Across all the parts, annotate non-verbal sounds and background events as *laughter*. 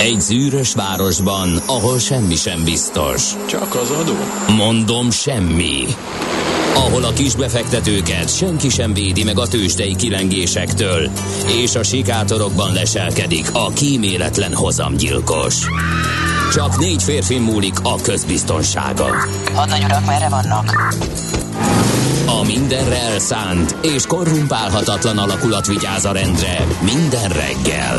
Egy zűrös városban, ahol semmi sem biztos. Csak az adó? Mondom semmi. Ahol a kisbefektetőket senki sem védi meg a tőzsdei kilengésektől, és a sikátorokban leselkedik a kíméletlen hozamgyilkos. Csak négy férfi múlik a közbiztonsága. Hadnagy urak, merre vannak? A mindenre elszánt és korrumpálhatatlan alakulat vigyáz a rendre minden reggel.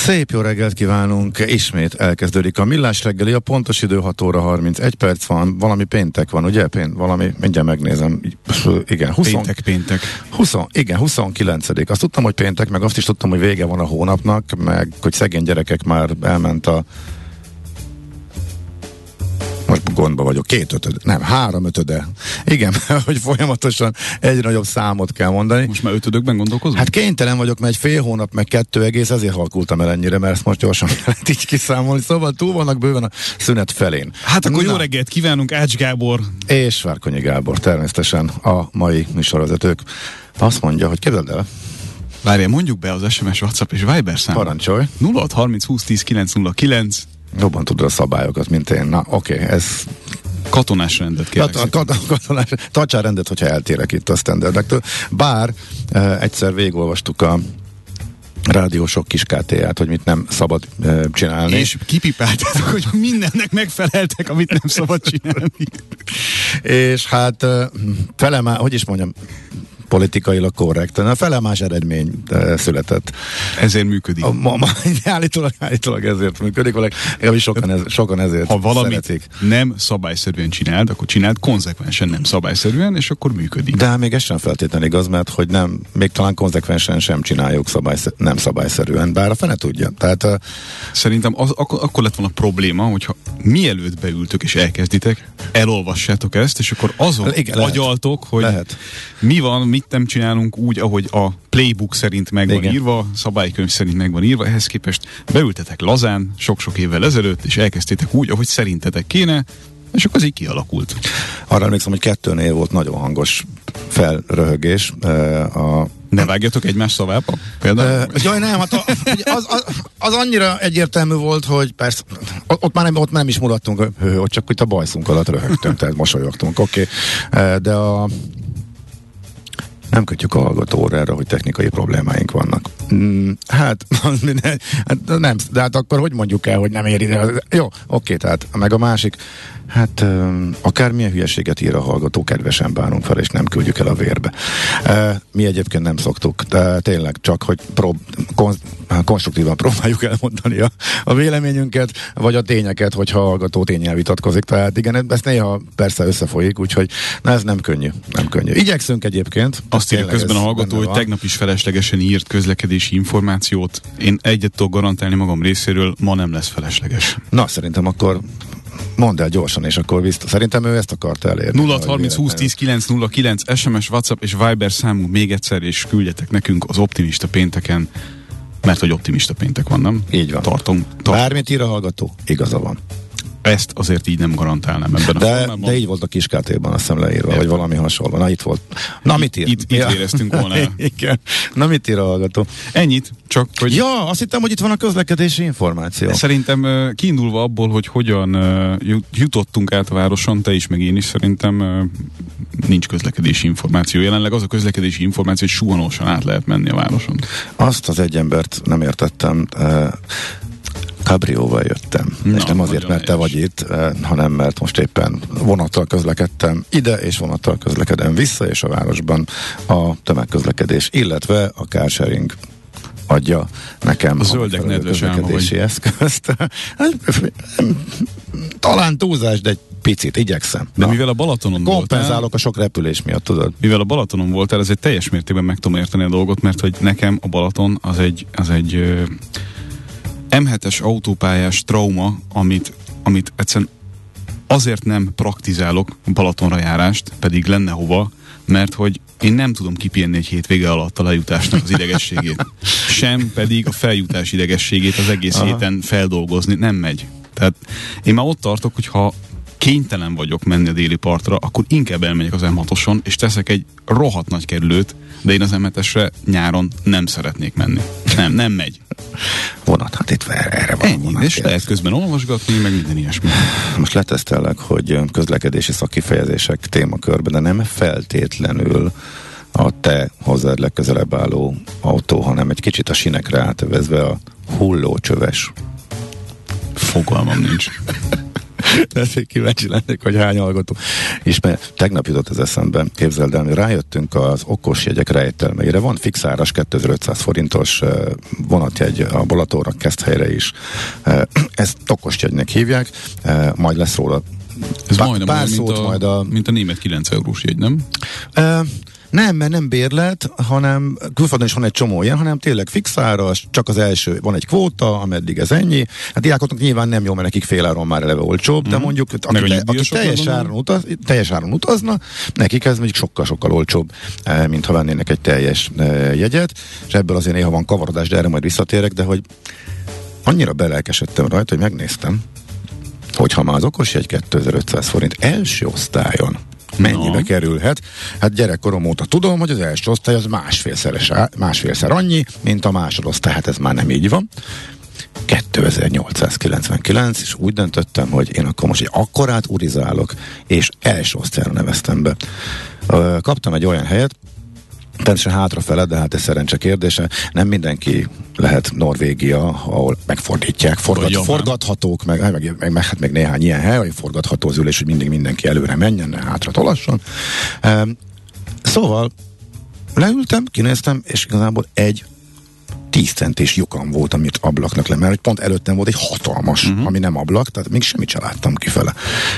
Szép jó reggelt kívánunk! Ismét elkezdődik a millás reggeli, a pontos idő 6 óra 31 perc van, valami péntek van, ugye? Pént, valami, mindjárt megnézem. Igen, 20, Péntek, péntek. 20, igen, 29 Azt tudtam, hogy péntek, meg azt is tudtam, hogy vége van a hónapnak, meg hogy szegény gyerekek már elment a most gondba vagyok, két ötöd, nem, három ötöde. Igen, *laughs* hogy folyamatosan egyre nagyobb számot kell mondani. Most már ötödökben gondolkozunk? Hát kénytelen vagyok, mert egy fél hónap, meg kettő egész, ezért halkultam el ennyire, mert ezt most gyorsan *laughs* kellett így kiszámolni. Szóval túl vannak bőven a szünet felén. Hát akkor Na. jó reggelt kívánunk, Ács Gábor. És Várkonyi Gábor, természetesen a mai műsorvezetők. Azt mondja, hogy képzeld el, Várjál, mondjuk be az SMS, WhatsApp és Viber szám. parancsolj, 0630 20 10 909 jobban tudod a szabályokat, mint én. Na, oké, okay, ez katonás rendet kérlek. Kat- kat- katonás, tartsál rendet, hogyha eltérek itt a standardektől. Bár e, egyszer végolvastuk a rádiósok kis KT-ját, hogy mit nem szabad e, csinálni. és kipipáltátok, hogy mindennek megfeleltek, amit nem szabad csinálni. és hát e, fele már, hogy is mondjam, politikailag korrekt. A fele más eredmény e, született. Ezért működik. A, ma, ma, *laughs* állítólag, állítólag ezért működik, legalábbis sokan, ez, sokan ezért Ha valamit szeretik. nem szabályszerűen csináld, akkor csináld konzekvensen nem szabályszerűen, és akkor működik. De hát még ez sem feltétlenül igaz, mert hogy nem, még talán konzekvensen sem csináljuk szabályszer, nem szabályszerűen, bár a fene tudja. Tehát uh, Szerintem az, akkor, akkor lett volna probléma, hogyha mielőtt beültök és elkezditek, elolvassátok ezt, és akkor azon Igen, Igen, lehet. agyaltok, hogy Lehet. mi van, mit nem csinálunk úgy, ahogy a playbook szerint meg van Igen. írva, szabálykönyv szerint meg van írva, ehhez képest beültetek lazán sok-sok évvel ezelőtt, és elkezdtétek úgy, ahogy szerintetek kéne, és akkor az így kialakult. arra emlékszem, hogy kettőnél volt nagyon hangos felröhögés. A Ne vágjatok egymás szavába? Például? Jaj, nem, hát a, az, az, az, annyira egyértelmű volt, hogy persze, ott, már nem, ott nem is mulattunk, ott csak itt a bajszunk alatt röhögtünk, tehát mosolyogtunk, oké. Okay. De a nem kötjük a hallgatóra erre, hogy technikai problémáink vannak. Mm, hát, *laughs* hát, nem, de hát akkor hogy mondjuk el, hogy nem éri ide? Jó, oké, tehát meg a másik, hát akármilyen hülyeséget ír a hallgató, kedvesen bánunk fel, és nem küldjük el a vérbe. Mi egyébként nem szoktuk, de tényleg csak, hogy prób, kon, konstruktívan próbáljuk elmondani a, a véleményünket, vagy a tényeket, hogyha a hallgató tényel vitatkozik. Tehát igen, ez néha persze összefolyik, úgyhogy na, ez nem könnyű. Nem könnyű. Igyekszünk egyébként. Azt írja közben a hallgató, hogy van. tegnap is feleslegesen írt közlekedési információt. Én egyet tudok garantálni magam részéről, ma nem lesz felesleges. Na, szerintem akkor mondd el gyorsan, és akkor vissza. Szerintem ő ezt akarta elérni. 0 30 20 10 909 SMS, WhatsApp és Viber számunk még egyszer, és küldjetek nekünk az optimista pénteken, mert hogy optimista péntek van, nem? Így van. Tartom, tartom. Bármit ír a hallgató, igaza van. Ezt azért így nem garantálnám ebben a De, formában. de így volt a kis KT-ban, azt hiszem leírva, vagy valami hasonló. Na, itt volt. Na, mit ír? Itt- itt éreztünk volna. *laughs* Igen. Na, mit ír a hallgató? Ennyit, csak hogy Ja, azt hittem, hogy itt van a közlekedési információ. Szerintem ö, kiindulva abból, hogy hogyan jutottunk át a városon, te is, meg én is, szerintem nincs közlekedési információ. Jelenleg az a közlekedési információ, hogy suhanósan át lehet menni a városon. Azt az egy embert nem értettem. Cabrióval jöttem. Na, és nem azért, mert te vagy itt, eh, hanem mert most éppen vonattal közlekedtem ide, és vonattal közlekedem vissza, és a városban a tömegközlekedés, illetve a carsharing adja nekem A zöldek nedves álma közlekedési eszközt. Hát, Talán túlzás, de egy picit, igyekszem. De Na, mivel a Balatonon voltál, kompenzálok a sok repülés miatt, tudod? mivel a Balatonon voltál, ezért teljes mértékben meg tudom érteni a dolgot, mert hogy nekem a Balaton az egy, az egy M7-es autópályás trauma, amit, amit egyszerűen azért nem praktizálok Balatonra járást, pedig lenne hova, mert hogy én nem tudom kipihenni egy hétvége alatt a lejutásnak az idegességét. *laughs* Sem pedig a feljutás idegességét az egész Aha. Héten feldolgozni. Nem megy. Tehát én már ott tartok, hogy ha kénytelen vagyok menni a déli partra, akkor inkább elmegyek az M6-oson, és teszek egy rohadt nagy kerülőt, de én az m nyáron nem szeretnék menni. Nem, nem megy. Vonat, hát itt erre, erre van Ennyi, vonat. és lehet közben olvasgatni, meg minden ilyesmi. Most letesztellek, hogy közlekedési szakifejezések témakörben, de nem feltétlenül a te hozzád legközelebb álló autó, hanem egy kicsit a sinekre átövezve a hullócsöves. Fogalmam nincs. *laughs* Ezért kíváncsi lennék, hogy hány hallgató. És mert tegnap jutott az eszembe, képzeld el, rájöttünk az okos jegyek rejtelmeire. Van fixáras 2500 forintos vonatjegy a Balatóra Keszthelyre is. *clears throat* Ezt okos jegynek hívják, majd lesz róla Ez pá- majdnem pár olyan, mint szót a, majd a mint a német 9 eurós jegy, nem? Ö, nem, mert nem bérlet, hanem külföldön is van egy csomó ilyen, hanem tényleg fixáras, csak az első, van egy kvóta, ameddig ez ennyi. Hát diákoknak nyilván nem jó, mert nekik féláron már eleve olcsóbb, de mondjuk Mhm. Meg a aki, te, aki nyugdíjasoknak teljes, áron utaz, teljes áron utazna, nekik ez mondjuk sokkal-sokkal olcsóbb, eh, mint ha vennének egy teljes eh, jegyet, és ebből azért néha van kavarodás, de erre majd visszatérek, de hogy annyira belelkesedtem rajta, hogy megnéztem, hogy ha már az okos egy 2500 forint első osztályon mennyibe No. kerülhet. Hát gyerekkorom óta tudom, hogy az első osztály az másfélszeres, másfélszer annyi, mint a másodosztály. Hát ez már nem így van. 2899, és úgy döntöttem, hogy én akkor most egy akkorát urizálok, és első osztályra neveztem be. Kaptam egy olyan helyet, Természetesen hátrafele, de hát ez szerencse kérdése. Nem mindenki lehet Norvégia, ahol megfordítják, forgat, forgathatók, meg, meg, meg, meg, hát meg néhány ilyen hely, hogy forgatható az ülés, hogy mindig mindenki előre menjen, ne hátra tolasson. Um, szóval leültem, kinéztem, és igazából egy 10 centis lyukam volt, amit ablaknak le, mert pont előttem volt egy hatalmas, uh-huh. ami nem ablak, tehát még semmit sem láttam kifele.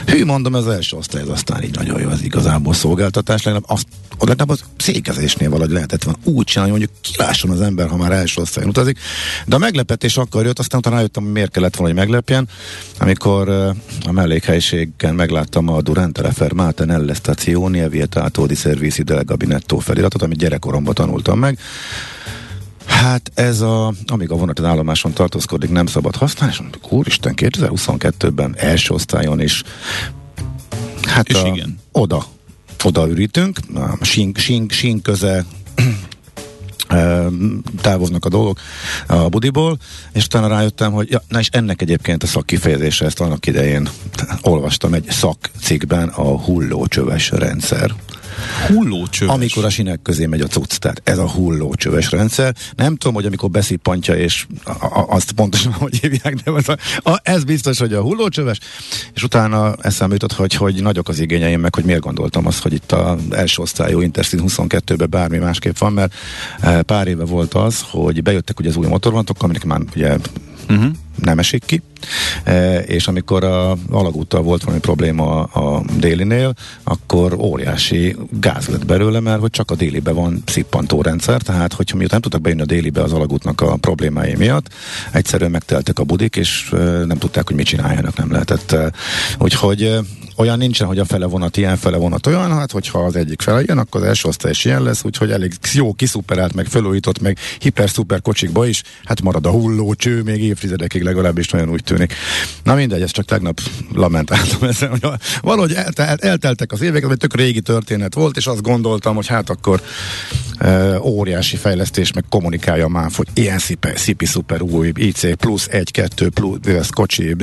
Hű, mondom, ez első osztály, ez aztán így nagyon jó, ez igazából szolgáltatás, legalább, azt, legalább az székezésnél valahogy lehetett van úgy csinálni, hogy mondjuk kilásson az ember, ha már első osztályon utazik. De a meglepetés akkor jött, aztán utána rájöttem, hogy miért kellett volna, hogy meglepjen, amikor uh, a mellékhelyiségen megláttam a Durante la Fermata nelle stazioni e vietato di servizi del gabinetto feliratot, amit gyerekkoromban tanultam meg, Hát ez a, amíg a vonat az állomáson tartózkodik, nem szabad használni, és mondjuk, úristen, 2022-ben első osztályon is, hát És a, igen. oda, oda ürítünk, a sín, sín, sín köze *clears throat* távoznak a dolgok a budiból, és utána rájöttem, hogy ja, na és ennek egyébként a szakkifejezése, ezt annak idején olvastam egy szakcikkben, a hullócsöves rendszer. Hullócsöves. Amikor a sinek közé megy a cucc, tehát ez a hullócsöves rendszer. Nem tudom, hogy amikor beszippantja, és a, a, azt pontosan hogy hívják, de az a, a, ez biztos, hogy a hullócsöves. És utána eszembe jutott, hogy, hogy nagyok az igényeim, meg hogy miért gondoltam azt, hogy itt az első osztályú Intercity 22-ben bármi másképp van, mert eh, pár éve volt az, hogy bejöttek ugye az új motorvonatok, aminek már ugye Uh-huh. nem esik ki, e, és amikor a alagúttal volt valami probléma a, délinél, akkor óriási gáz lett belőle, mert hogy csak a délibe van szippantó rendszer, tehát hogyha miután nem tudtak bejönni a délibe az alagútnak a problémái miatt, egyszerűen megteltek a budik, és e, nem tudták, hogy mit csináljanak, nem lehetett. E, úgyhogy e, olyan nincsen, hogy a fele vonat ilyen, fele vonat olyan, hát hogyha az egyik fele ilyen, akkor az első osztály is ilyen lesz, úgyhogy elég jó kiszuperált, meg felújított, meg hiper-szuper kocsikba is, hát marad a hulló cső még évtizedekig legalábbis nagyon úgy tűnik. Na mindegy, ezt csak tegnap lamentáltam ezen, hogy valahogy eltelt, elteltek az évek, ez egy tök régi történet volt, és azt gondoltam, hogy hát akkor e, óriási fejlesztés, meg kommunikálja már, hogy ilyen szipi, szipi szuper új IC plusz egy, kettő plusz ez kocsi,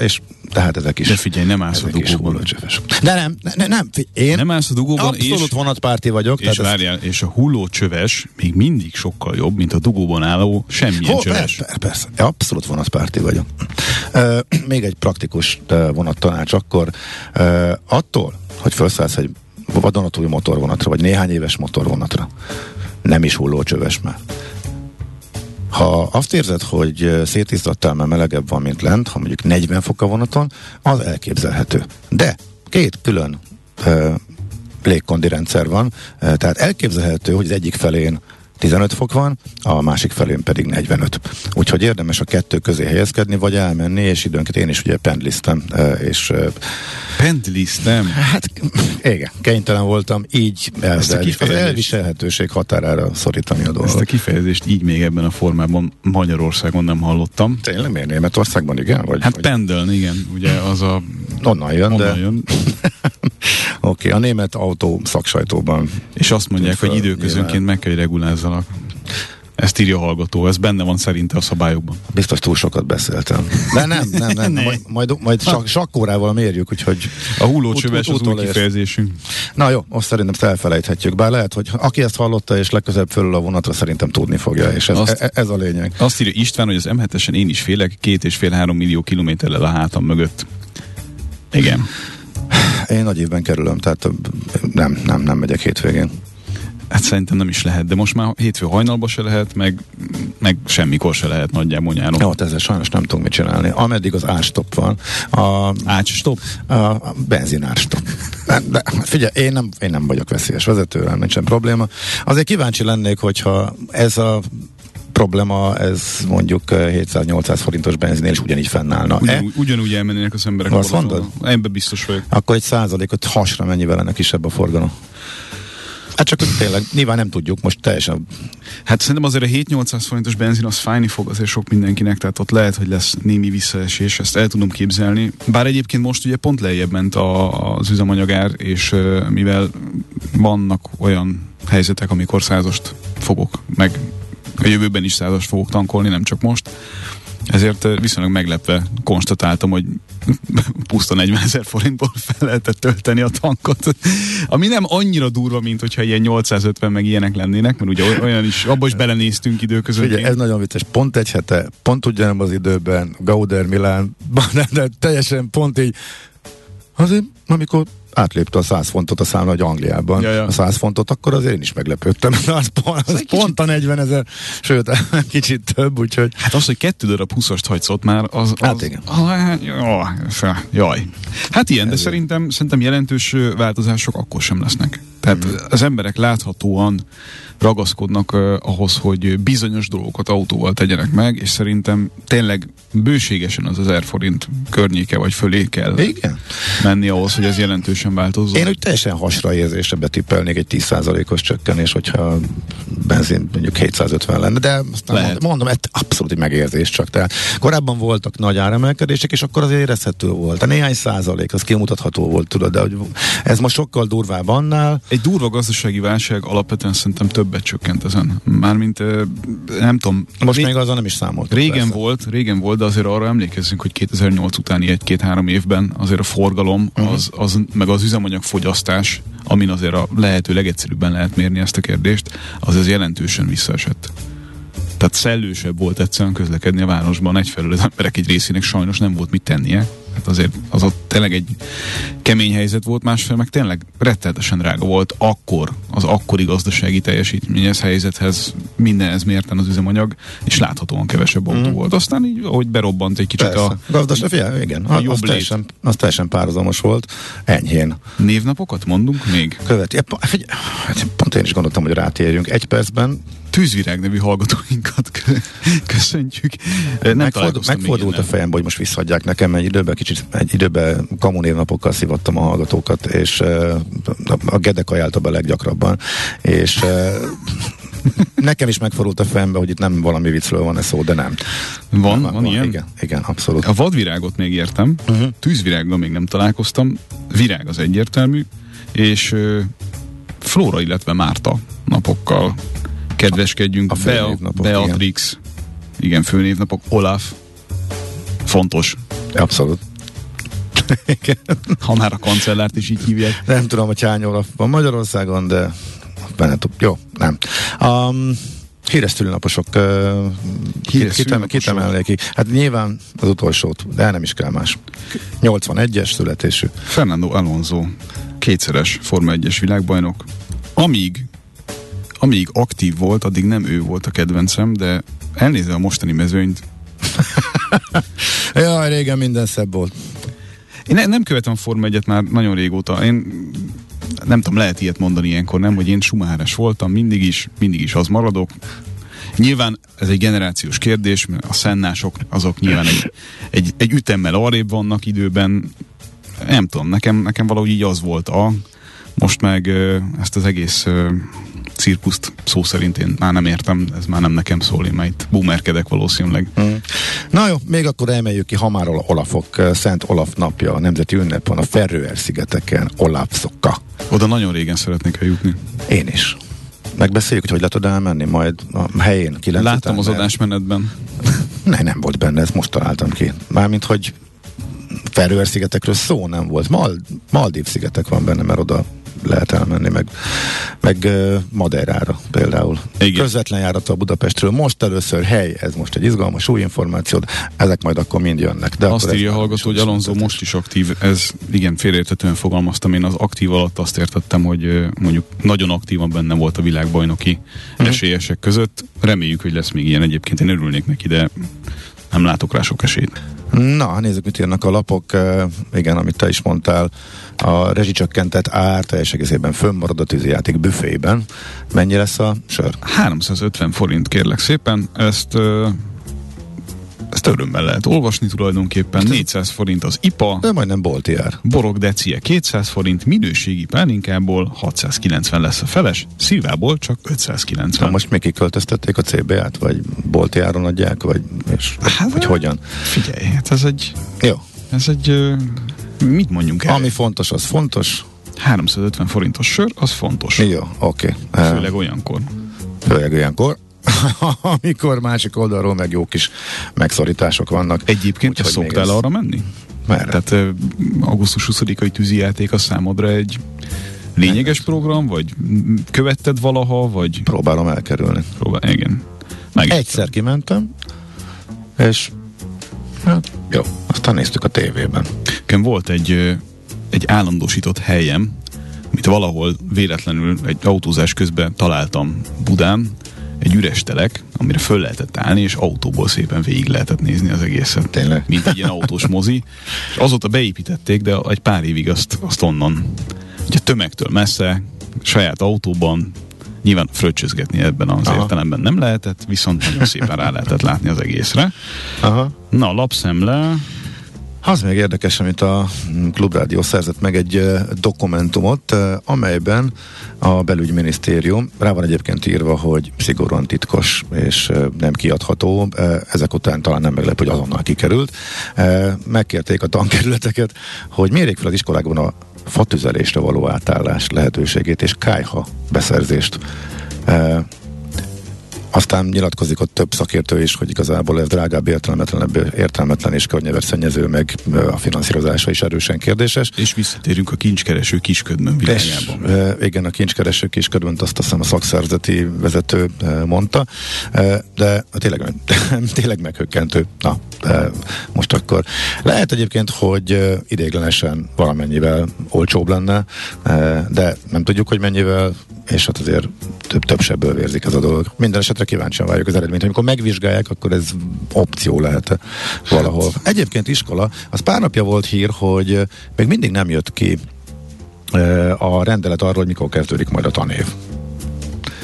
és tehát ezek is. De figyelj, nem állsz a dugóban. De nem, ne, ne, nem, én Nem állsz a dugóban, abszolút és, vonatpárti vagyok. és tehát várjál, és a hullócsöves még mindig sokkal jobb, mint a dugóban álló semmilyen Ho, csöves. persze, persze, abszolút vonatpárti vagyok. Még egy praktikus uh, vonattanács akkor attól, hogy felszállsz egy vadonatúj motorvonatra, vagy néhány éves motorvonatra, nem is hullócsöves már. Ha azt érzed, hogy szétisztattál, mert melegebb van, mint lent, ha mondjuk 40 fok a vonaton, az elképzelhető. De két külön ö, légkondi rendszer van, ö, tehát elképzelhető, hogy az egyik felén 15 fok van, a másik felén pedig 45. Úgyhogy érdemes a kettő közé helyezkedni, vagy elmenni, és időnként én is ugye pendliztem, és Pendliztem. hát igen, kénytelen voltam így elvel, az elviselhetőség határára szorítani a Ezt a dolgot. kifejezést így még ebben a formában Magyarországon nem hallottam. Tényleg miért Németországban, igen? Vagy, Hát vagy pendeln, igen, ugye az a... onnan jön, de Onnan *laughs* oké, jön. okay, a német autó szaksajtóban És azt mondják, hogy időközönként meg kell, hogy regulázzanak. Ezt írja a hallgató, ez benne van szerinte a szabályokban. biztos túl sokat beszéltem. De nem, nem, nem, *laughs* Ne. majd, majd, majd sak, sakkórával mérjük, úgyhogy A hullócsöves az új kifejezésünk. Na jó, azt szerintem elfelejthetjük. Bár lehet, hogy aki ezt hallotta és legközelebb fölül a vonatra, szerintem tudni fogja, és ez, Azt- e- ez a lényeg. Azt írja István, hogy az M7-esen én is félek, két és fél három millió kilométerrel a hátam mögött. Igen. Én nagy évben kerülöm, tehát nem, nem, nem megyek hétvégén. Hát szerintem nem is lehet, de most már hétfő hajnalba se lehet, meg, meg semmikor se lehet nagyjából nyáron. Jó, hát ezzel sajnos nem tudunk mit csinálni. Ameddig az árstop van, a, Ács, stop. a benzinárstop. De, de figyelj, én nem, én nem vagyok veszélyes vezető, nincsen probléma. Azért kíváncsi lennék, hogyha ez a probléma, ez mondjuk eh, 700-800 forintos benzinnél is ugyanígy fennállna. E? Ugyanúgy, elmennének az emberek. Azt mondod? Ebben biztos vagyok. Akkor egy százalékot hasra mennyivel lenne kisebb a forgalom? Hát csak tényleg, nyilván nem tudjuk, most teljesen Hát szerintem azért a 7-800 forintos benzin az fájni fog azért sok mindenkinek, tehát ott lehet, hogy lesz némi visszaesés, ezt el tudom képzelni. Bár egyébként most ugye pont lejjebb ment a, az üzemanyagár, és mivel vannak olyan helyzetek, amikor százast fogok, meg a jövőben is százast fogok tankolni, nem csak most, ezért viszonylag meglepve konstatáltam, hogy puszta 40 ezer forintból fel lehetett tölteni a tankot. Ami nem annyira durva, mint hogyha ilyen 850 meg ilyenek lennének, mert ugye olyan is, abba is belenéztünk időközönként. Figyelj, ez nagyon vicces. Pont egy hete, pont ugyanabban az időben, Gauder Milán, de teljesen pont így, azért, amikor átlépte a 100 fontot a számla, hogy Angliában Ja, ja. a 100 fontot, akkor azért én is meglepődtem. Az, pont, az pont a 40 ezer, sőt, *laughs* kicsit több, úgyhogy Hát az, hogy kettő darab 20-ast hagysz ott már, az... az Hát igen. Ah, jaj. Hát ilyen, de szerintem, szerintem jelentős változások akkor sem lesznek. Tehát Mhm. az emberek láthatóan ragaszkodnak uh, ahhoz, hogy bizonyos dolgokat autóval tegyenek meg, és szerintem tényleg bőségesen az 1000 forint környéke vagy fölé kell igen. menni ahhoz, hogy ez jelentősen változzon. Én úgy teljesen hasra érzésre betippelnék egy 10%-os csökkenés, hogyha benzin mondjuk 750 lenne, de azt nem Lehet. mondom, ez abszolút egy megérzés csak. Tehát korábban voltak nagy áremelkedések, és akkor azért érezhető volt. A néhány százalék, az kimutatható volt, tudod, de hogy ez most sokkal durvább annál. Egy durva gazdasági válság alapvetően szerintem többet csökkent ezen. Mármint nem tudom. Most ré- még azzal nem is számolt. Régen volt, régen volt, de azért arra emlékezzünk, hogy 2008 utáni egy-két-három évben azért a forgalom, Mhm. az, az, meg az üzemanyag fogyasztás, amin azért a lehető legegyszerűbben lehet mérni ezt a kérdést, az ez jelentősen visszaesett. Tehát szellősebb volt egyszerűen közlekedni a városban. Egyfelől az emberek egy részének sajnos nem volt mit tennie. Hát azért az ott tényleg egy kemény helyzet volt, másfél meg tényleg rettenetesen drága volt akkor az akkori gazdasági teljesítményhez, helyzethez, mindenhez mérten az üzemanyag, és láthatóan kevesebb autó volt. Aztán így, ahogy berobbant egy kicsit Persze. a Gazdaság, figyelj, igen, a az, jobb az, lét. teljesen, az teljesen párhuzamos volt, enyhén. névnapokat mondunk még. Követi. Hát pont én is gondoltam, hogy rátérjünk. Egy percben Tűzvirág nevű hallgatóinkat kö- köszöntjük. Nem megfordult, a fejem, hogy most visszaadják nekem, egy időben kicsit, egy időben kamunévnapokkal szivattam a hallgatókat, és uh, a Gedek ajánlta be leggyakrabban, és uh, *laughs* nekem is megfordult a fejembe, hogy itt nem valami viccről van ez szó, de nem. Van, van, ilyen? Igen, igen, abszolút. A vadvirágot még értem, uh-huh. tűzvirággal még nem találkoztam, virág az egyértelmű, és ö, Flóra, illetve Márta napokkal kedveskedjünk. A Bea, főnévnapok, Beatrix, igen. igen, főnévnapok, Olaf, fontos, Abszolút. Igen. *laughs* ha már a kancellárt is így hívják. Nem tudom, hogy hány óra van Magyarországon, de benne tud. Jó, nem. Um, híres szülinaposok. Híres kitemelnék ki. Hát nyilván az utolsót, de nem is kell más. 81-es születésű. Fernando Alonso, kétszeres Forma 1-es világbajnok. Amíg, amíg aktív volt, addig nem ő volt a kedvencem, de elnézve a mostani mezőnyt, *laughs* Jaj, régen minden szebb volt. Én ne, nem követem a Forma 1 már nagyon régóta. Én nem tudom, lehet ilyet mondani ilyenkor, nem, hogy én sumáres voltam, mindig is, mindig is az maradok. Nyilván ez egy generációs kérdés, mert a szennások azok nyilván egy, egy, egy ütemmel arrébb vannak időben. Nem tudom, nekem, nekem valahogy így az volt a, most meg ezt az egész cirkuszt szó szerint én már nem értem, ez már nem nekem szól, én már itt boomerkedek valószínűleg. Hmm. Na jó, még akkor emeljük ki, ha már Olafok, eh, Szent Olaf napja, a nemzeti ünnep van a Ferröer-szigeteken, Olafszokka. Oda nagyon régen szeretnék eljutni. Én is. Megbeszéljük, hogy hogy le tud elmenni majd a helyén. 9 Láttam után, az adásmenetben. *laughs* Ne, nem volt benne, ezt most találtam ki. Mármint, hogy Feröer-szigetekről szó nem volt. Mal- Maldív szigetek van benne, mert oda lehet elmenni, meg, meg Madeirára például. Igen. Közvetlen járat a Budapestről. Most először hely, ez most egy izgalmas új információ, ezek majd akkor mind jönnek. De Azt írja a hallgató, hogy Alonso most is aktív. Ez igen, félreértetően fogalmaztam. Én az aktív alatt azt értettem, hogy mondjuk nagyon aktívan benne volt a világbajnoki Mhm. esélyesek között. Reméljük, hogy lesz még ilyen egyébként. Én örülnék neki, de nem látok rá sok esélyt. Na, nézzük, mit írnak a lapok. Uh, igen, amit te is mondtál, a rezsicsökkentett ár teljes egészében fönnmarad a tűzijáték büfében. Mennyi lesz a sör? 350 forint kérlek szépen. Ezt ö, ezt örömmel lehet olvasni tulajdonképpen. 400 forint az IPA, De majdnem bolti ár. borok decie 200 forint, minőségi pálinkából 690 lesz a feles, szilvából csak 590. Na most még kiköltöztették a CBA-t, vagy bolti áron adják, vagy, és, Hát, vagy hogyan? Figyelj, hát ez egy, Jó. ez egy, mit mondjunk el? Ami fontos, az fontos. 350 forintos sör, az fontos. Jó, oké. Okay. Főleg olyankor. Főleg olyankor. *laughs* Amikor másik oldalról meg jó kis megszorítások vannak. Egyébként Úgyhogy szoktál ez- arra menni? Merre? Tehát augusztus 20-ai tűzijáték a számodra egy lényeges program, vagy követted valaha, vagy Próbálom elkerülni. próbál, igen. Meg Egyszer kimentem, és hát, jó, aztán néztük a tévében. Nekem volt egy, egy állandósított helyem, amit valahol véletlenül egy autózás közben találtam Budán, egy üres telek, amire föl lehetett állni, és autóból szépen végig lehetett nézni az egészet. Tényleg? Mint egy ilyen autós mozi. És azóta beépítették, de egy pár évig azt, azt onnan. Ugye tömegtől messze, saját autóban, nyilván fröccsözgetni ebben az Aha. értelemben nem lehetett, viszont nagyon szépen rá lehetett látni az egészre. Aha. Na, lapszemle, Az még érdekes, amit a Klubrádió szerzett meg egy dokumentumot, amelyben a belügyminisztérium, rá van egyébként írva, hogy szigorúan titkos és nem kiadható, ezek után talán nem meglep, hogy azonnal kikerült. Megkérték a tankerületeket, hogy mérjék fel az iskolákban a fatüzelésre való átállás lehetőségét és kájha beszerzést. Aztán nyilatkozik ott több szakértő is, hogy igazából ez drágább, értelmetlenebb, értelmetlen és környezetsszennyező, meg a finanszírozása is erősen kérdéses. és visszatérünk a kincskereső kisködmön És, világában. e, igen, a kincskereső kisködönt azt hiszem a szakszerzeti vezető mondta, de tényleg, *laughs* tényleg meghökkentő. Na, most akkor lehet egyébként, hogy ideiglenesen valamennyivel olcsóbb lenne, de nem tudjuk, hogy mennyivel, és hát azért több, több sebből vérzik ez a dolog. Minden esetre kíváncsian várjuk az eredményt. Amikor megvizsgálják, akkor ez opció lehet valahol. Egyébként iskola, az pár napja volt hír, hogy még mindig nem jött ki a rendelet arról, hogy mikor kezdődik majd a tanév.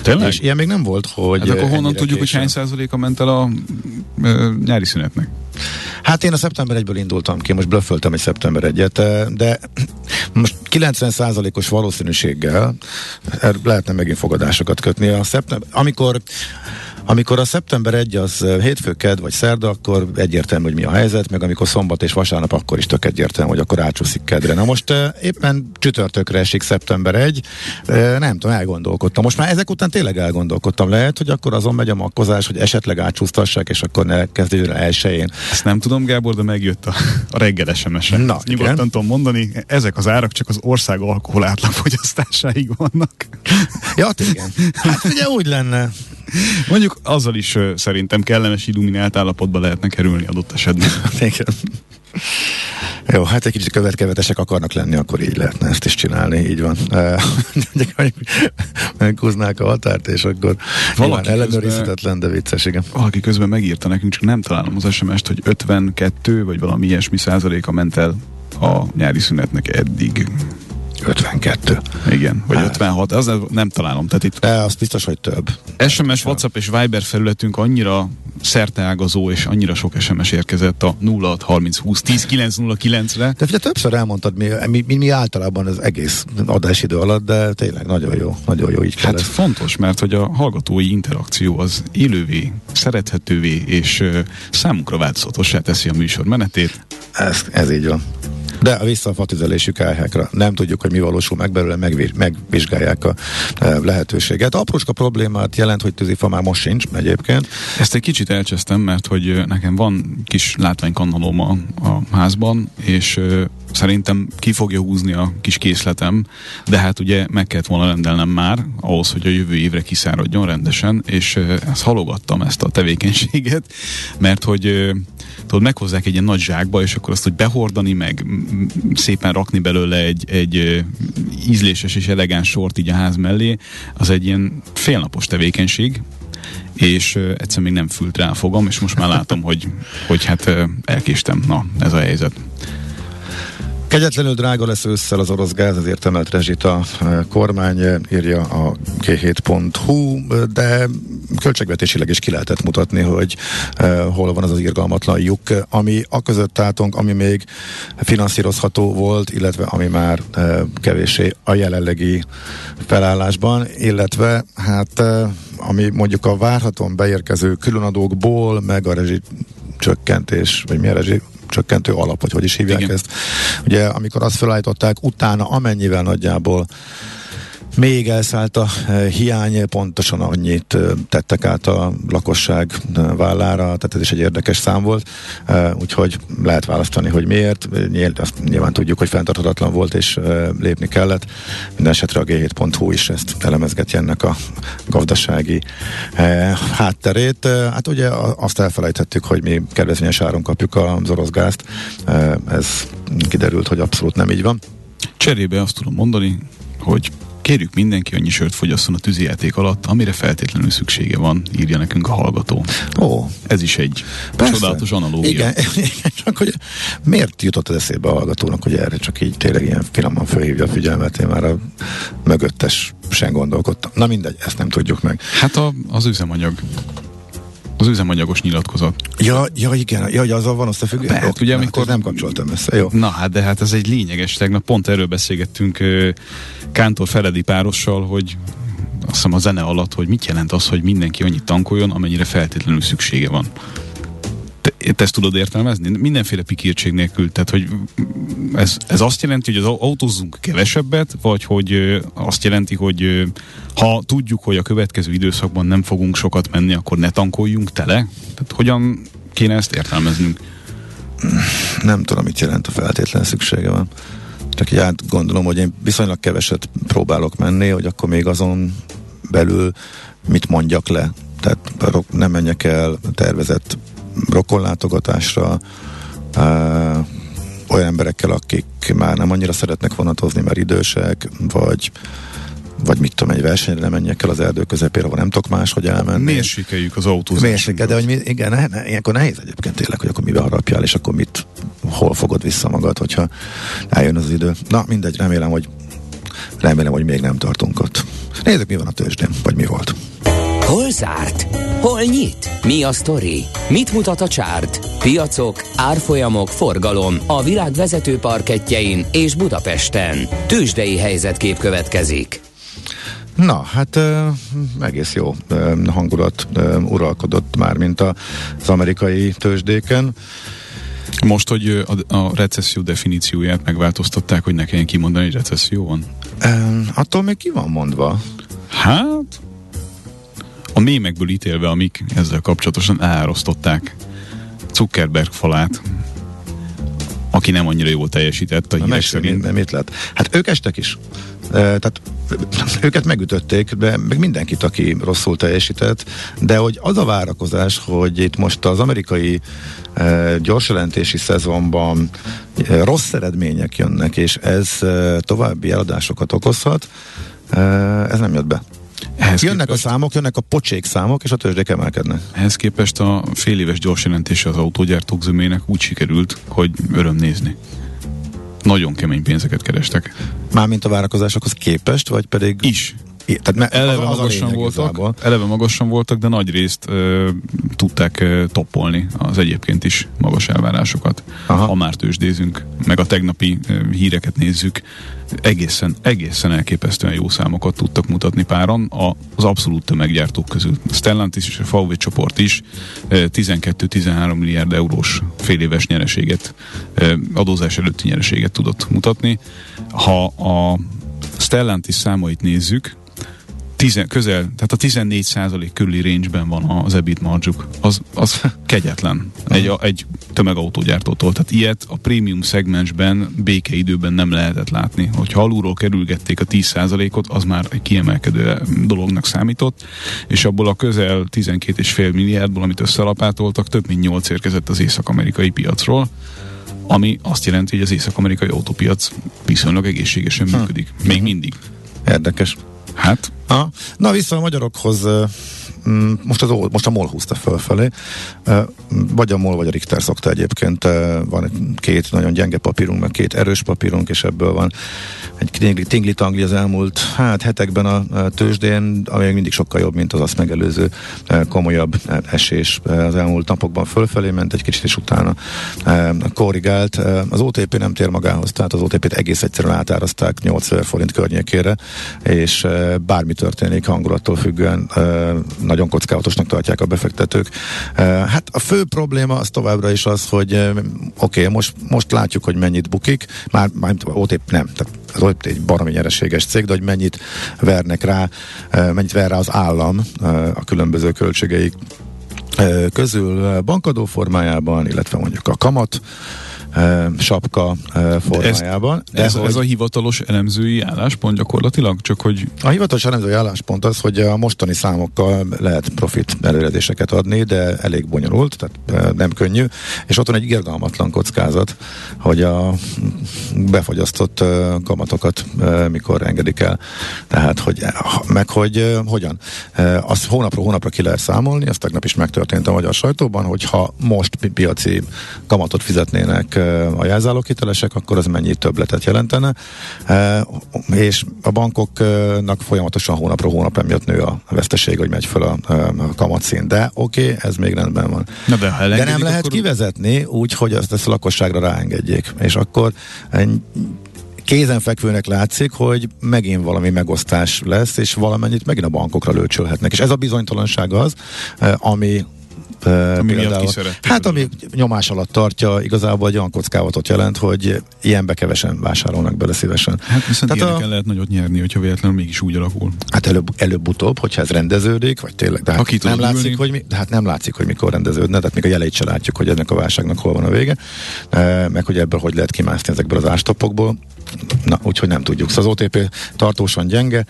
Tényleg? És ilyen még nem volt, hogy... Hát akkor honnan tudjuk, hogy későn. hány százaléka ment el a ö, nyári szünetnek? Hát én a szeptember 1-ből indultam ki, most blöfföltem egy szeptember 1 de most 90%-os valószínűséggel er- lehetne megint fogadásokat kötni. A szeptember, amikor amikor a szeptember 1 az eh, hétfő, ked vagy szerda, akkor egyértelmű, hogy mi a helyzet, meg amikor szombat és vasárnap, akkor is tök egyértelmű, hogy akkor átsúszik kedre. Na most éppen csütörtökre esik szeptember 1, eh, nem tudom, elgondolkodtam. Most már ezek után tényleg elgondolkodtam. Lehet, hogy akkor azon megy a makkozás, hogy esetleg átsúsztassák, és akkor ne kezdődjön elsőjén. Ezt nem tudom, Gábor, de megjött a, a reggel SMS-e. Na, Ezt Nyugodtan igen. tudom mondani, ezek az árak csak az ország alkohol átlagfogyasztásáig vannak. Ja, igen. Hát ugye úgy lenne. Mondjuk azzal is ö, szerintem kellemes illuminált állapotba lehetne kerülni adott esetben. *laughs* Igen. Jó, hát egy kicsit követkevetesek akarnak lenni, akkor így lehetne ezt is csinálni, így van. *laughs* Meghúznák a határt, és akkor Valaki ellenőrizhetetlen, de vicces, igen. Valaki közben megírta nekünk, csak nem találom az SMS-t, hogy 52 vagy valami ilyesmi százaléka ment el a nyári szünetnek eddig. 52. Igen, vagy Hát. 56, az nem találom. Tehát itt De az biztos, hogy több. SMS, WhatsApp és Viber felületünk annyira szerteágazó, és annyira sok SMS érkezett a 06 30 20 10 909 re De figyelj, többször elmondtad, mi, mi, mi, mi általában az egész adásidő alatt, de tényleg nagyon jó, nagyon jó így kell Hát ez. fontos, mert hogy a hallgatói interakció az élővé, szerethetővé és ö, számunkra változatossá teszi a műsor menetét. Ez, ez így van. De a vissza a fatüzelésük álhákra. Nem tudjuk, hogy mi valósul meg belőle, megvi- megvizsgálják a e, lehetőséget. Aprócska problémát jelent, hogy tűzifa már most sincs egyébként. Ezt egy kicsit elcsesztem, mert hogy nekem van kis látványkannalóm a, a házban, és ö, szerintem ki fogja húzni a kis készletem, de hát ugye meg kellett volna rendelnem már, ahhoz, hogy a jövő évre kiszáradjon rendesen, és ö, ezt halogattam, ezt a tevékenységet, mert hogy ö, tudod, meghozzák egy ilyen nagy zsákba, és akkor azt, hogy behordani, meg szépen rakni belőle egy, egy ízléses és elegáns sort így a ház mellé, az egy ilyen félnapos tevékenység, és egyszer még nem fült rá a fogam, és most már látom, hogy, hogy hát elkéstem. Na, ez a helyzet. Kegyetlenül drága lesz ősszel az orosz gáz, ezért emelt rezsit a e, kormány, e, írja a g7.hu, e, de költségvetésileg is ki lehetett mutatni, hogy e, hol van az az irgalmatlan lyuk, ami a között álltunk, ami még finanszírozható volt, illetve ami már kevéssé a jelenlegi felállásban, illetve hát ami mondjuk a várhatóan beérkező különadókból, meg a rezsi csökkentés, vagy mi a rezsi csökkentő alap, vagy hogy is hívják Igen. ezt. Ugye, amikor azt felállították, utána amennyivel nagyjából még elszállt a eh, hiány, pontosan annyit eh, tettek át a lakosság eh, vállára, tehát ez is egy érdekes szám volt, úgyhogy lehet választani, hogy miért. Azt nyilván tudjuk, hogy fenntarthatatlan volt és lépni kellett. Minden esetre a g7.hu is ezt elemezgeti ennek a gazdasági hátterét. Hát ugye azt elfelejtettük, hogy mi kedvezményes áron kapjuk az orosz gázt. Ez kiderült, hogy abszolút nem így van. Cserébe azt tudom mondani, hogy kérjük mindenki annyi sört fogyasszon a tűzijáték alatt, amire feltétlenül szüksége van, írja nekünk a hallgató. Ó, Ez is egy Persze. csodálatos analógia. Igen, *laughs* igen, csak hogy miért jutott az eszébe a hallgatónak, hogy erre csak így tényleg ilyen finoman fölhívja a figyelmet, én már a mögöttes sem gondolkodtam. Na mindegy, ezt nem tudjuk meg. Hát a, az üzemanyag. Az üzemanyagos nyilatkozat. Ja, ja igen, ja, hogy azzal van összefüggés. Persze, Jó, ugye, hát amikor- ezt nem kapcsoltam össze, jó. Na hát, de hát ez egy lényeges. Tegnap pont erről beszélgettünk Kántor Feledi párossal, hogy azt hiszem a zene alatt, hogy mit jelent az, hogy mindenki annyit tankoljon, amennyire feltétlenül szüksége van. Te, ezt tudod értelmezni? Mindenféle pikírtség nélkül. Tehát, hogy ez, ez azt jelenti, hogy az autózzunk kevesebbet, vagy hogy azt jelenti, hogy ha tudjuk, hogy a következő időszakban nem fogunk sokat menni, akkor ne tankoljunk tele? Tehát hogyan kéne ezt értelmeznünk? Nem tudom, mit jelent a feltétlen szüksége van. Csak így gondolom, hogy én viszonylag keveset próbálok menni, hogy akkor még azon belül mit mondjak le. Tehát nem menjek el tervezett rokonlátogatásra, olyan emberekkel, akik már nem annyira szeretnek vonatozni, mert idősek, vagy vagy mit tudom, egy versenyre menjek el az erdő közepére, ahol nem tudok máshogy elmenni. Mérsékeljük az autózásunkat. Mérséke, de hogy mi, igen, ne, ne, ilyenkor nehéz egyébként tényleg, hogy akkor mibe harapjál, és akkor mit, hol fogod vissza magad, hogyha eljön az idő. Na, mindegy, remélem, hogy remélem, hogy még nem tartunk ott. Nézzük, mi van a tőzsdén, vagy mi volt. Hol zárt? Hol nyit? Mi a sztori? Mit mutat a csárt? Piacok, árfolyamok, forgalom a világ vezető parketjein és Budapesten. Tőzsdei helyzetkép következik. Na, hát uh, egész jó uh, hangulat uh, uralkodott már, mint a, az amerikai tőzsdéken. Most, hogy a, a recesszió definícióját megváltoztatták, hogy ne kelljen kimondani, hogy recesszió van. Uh, attól még ki van mondva? Hát, a mémekből ítélve, amik ezzel kapcsolatosan elárasztották Zuckerberg falát, aki nem annyira jól teljesített a Na, hírek szerint. mit, mit lett? Hát ők estek is. E, tehát *laughs* őket megütötték, de meg mindenkit, aki rosszul teljesített, de hogy az a várakozás, hogy itt most az amerikai e, gyorsjelentési szezonban e, rossz eredmények jönnek, és ez e, további eladásokat okozhat, e, ez nem jött be. Ehhez jönnek képest, a számok, jönnek a pocsék számok, és a tőzsdék emelkednek. Ehhez képest a fél éves gyorsjelentése az autógyártók zömének úgy sikerült, hogy öröm nézni. Nagyon kemény pénzeket kerestek. Mármint a várakozásokhoz képest, vagy pedig... Is. Tehát eleve, az, az magasan voltak, igazából. eleve magasan voltak, de nagy részt ö, tudták ö, toppolni az egyébként is magas elvárásokat. Aha. Ha már tőzsdézünk, meg a tegnapi ö, híreket nézzük, egészen, egészen elképesztően jó számokat tudtak mutatni páran az abszolút tömeggyártók közül. Stellantis és a VW csoport is 12-13 milliárd eurós féléves nyereséget, adózás előtti nyereséget tudott mutatni. Ha a Stellantis számait nézzük, tizen, közel, tehát a 14 százalék körüli range-ben van az EBIT margjuk. Az, az kegyetlen egy, egy tömegautógyártótól. Tehát ilyet a prémium szegmensben békeidőben nem lehetett látni. Hogyha alulról kerülgették a 10 százalékot, az már egy kiemelkedő dolognak számított, és abból a közel 12,5 milliárdból, amit összelapátoltak, több mint 8 érkezett az észak-amerikai piacról ami azt jelenti, hogy az észak-amerikai autópiac viszonylag egészségesen működik. Még mindig. Érdekes. Hát. Ha, na vissza a magyarokhoz most, az, most a MOL húzta fölfelé, vagy a MOL, vagy a Richter szokta egyébként, van két nagyon gyenge papírunk, meg két erős papírunk, és ebből van egy tingli-tangli az elmúlt hát hetekben a tőzsdén, ami mindig sokkal jobb, mint az azt megelőző komolyabb esés az elmúlt napokban fölfelé ment, egy kicsit is utána korrigált. Az OTP nem tér magához, tehát az OTP-t egész egyszerűen átárazták 8000 forint környékére, és bármi történik hangulattól függően nagyon kockázatosnak tartják a befektetők. Hát a fő probléma az továbbra is az, hogy oké, okay, most, most látjuk, hogy mennyit bukik, már, már OTP nem, tehát az OTP egy baromi nyereséges cég, de hogy mennyit vernek rá, mennyit ver rá az állam a különböző költségeik közül bankadó formájában, illetve mondjuk a kamat sapka formájában. De ez, de ez, ez a hivatalos elemzői álláspont gyakorlatilag? Csak hogy... A hivatalos elemzői álláspont az, hogy a mostani számokkal lehet profit előredéseket adni, de elég bonyolult, tehát nem könnyű, és ott van egy irgalmatlan kockázat, hogy a befagyasztott kamatokat mikor engedik el. Tehát, hogy meg hogy hogyan. Azt hónapról hónapra ki lehet számolni, ezt tegnap is megtörtént a magyar sajtóban, hogyha most piaci kamatot fizetnének a jelzálóghitelesek, akkor az mennyi többletet jelentene, és a bankoknak folyamatosan hónapról hónapra miatt nő a veszteség, hogy megy fel a, a kamatszín. De oké, okay, ez még rendben van. Na de, ha de nem lehet akkor... kivezetni úgy, hogy azt ezt a lakosságra ráengedjék. És akkor kézenfekvőnek látszik, hogy megint valami megosztás lesz, és valamennyit megint a bankokra lőcsölhetnek. És ez a bizonytalanság az, ami ami például, hát ami nyomás alatt tartja, igazából egy olyan kockávatot jelent, hogy ilyenbe kevesen vásárolnak bele szívesen. Hát viszont Tehát ilyeneken a, lehet nagyot nyerni, hogyha véletlenül mégis úgy alakul. Hát előbb, előbb-utóbb, hogyha ez rendeződik, vagy tényleg, de hát nem látszik, hogy mi, de hát nem látszik, hogy mikor rendeződne, tehát még a jeleit se látjuk, hogy ennek a válságnak hol van a vége, meg hogy ebből hogy lehet kimászni ezekből az ástopokból. Na, úgyhogy nem tudjuk. Szóval az OTP tartósan gyenge,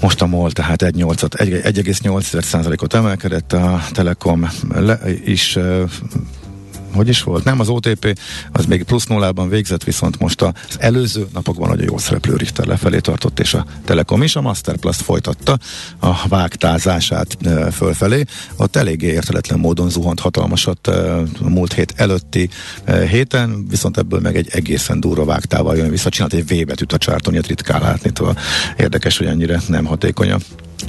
most a MOL tehát 1,8%-ot emelkedett, a Telekom le, is hogy is volt? Nem, az OTP az még plusz nullában végzett, viszont most az előző napokban nagyon jó szereplő Richter lefelé tartott, és a Telekom is, a Masterplus folytatta a vágtázását e, fölfelé. Ott eléggé érteletlen módon zuhant hatalmasat e, a múlt hét előtti e, héten, viszont ebből meg egy egészen durva vágtával jön vissza. Csinált egy V betűt a csárton, ilyet ritkán látni, tovább. érdekes, hogy ennyire nem hatékony a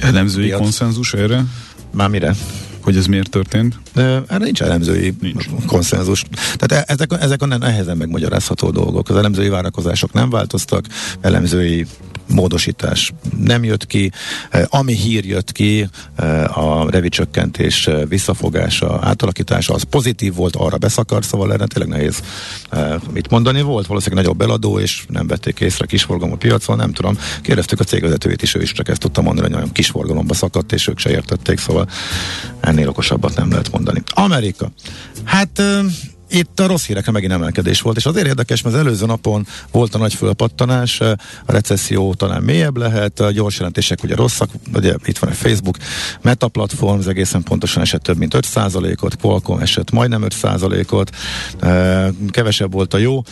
Elemzői konszenzus erre? Már mire? Hogy ez miért történt? Erre nincs elemzői nincs. konszenzus. Tehát e- ezek, ezek a nehezen megmagyarázható dolgok. Az elemzői várakozások nem változtak, elemzői módosítás nem jött ki. E, ami hír jött ki, e, a revicsökkentés visszafogása, átalakítása, az pozitív volt, arra beszakar, szóval erre tényleg nehéz mit mondani. Volt valószínűleg nagyobb beladó, és nem vették észre kisforgalom a piacon, nem tudom. Kérdeztük a cégvezetőjét is, ő is csak ezt tudta mondani, hogy nagyon kisforgalomba szakadt, és ők se értették, szóval ennél okosabbat nem lehet mondani. Amerika. Hát itt a rossz hírekre megint emelkedés volt, és azért érdekes, mert az előző napon volt a nagy fölpattanás, a recesszió talán mélyebb lehet, a gyors jelentések ugye rosszak, ugye itt van a Facebook, Meta platform, az egészen pontosan esett több mint 5%-ot, Qualcomm esett majdnem 5%-ot, kevesebb volt a jó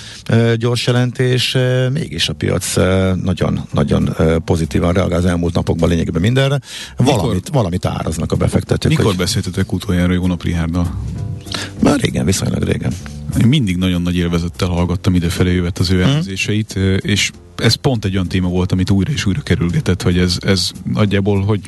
gyors jelentés, mégis a piac nagyon-nagyon pozitívan reagál az elmúlt napokban lényegében mindenre. Valamit, Mikor, valamit áraznak a befektetők. Mikor hogy... beszéltetek utoljára Jónap Rihárdal? Már régen, viszonylag régen. Én mindig nagyon nagy élvezettel hallgattam idefelé jövet az ő mhm. elemzéseit, mm. és ez pont egy olyan téma volt, amit újra és újra kerülgetett, hogy ez, ez nagyjából, hogy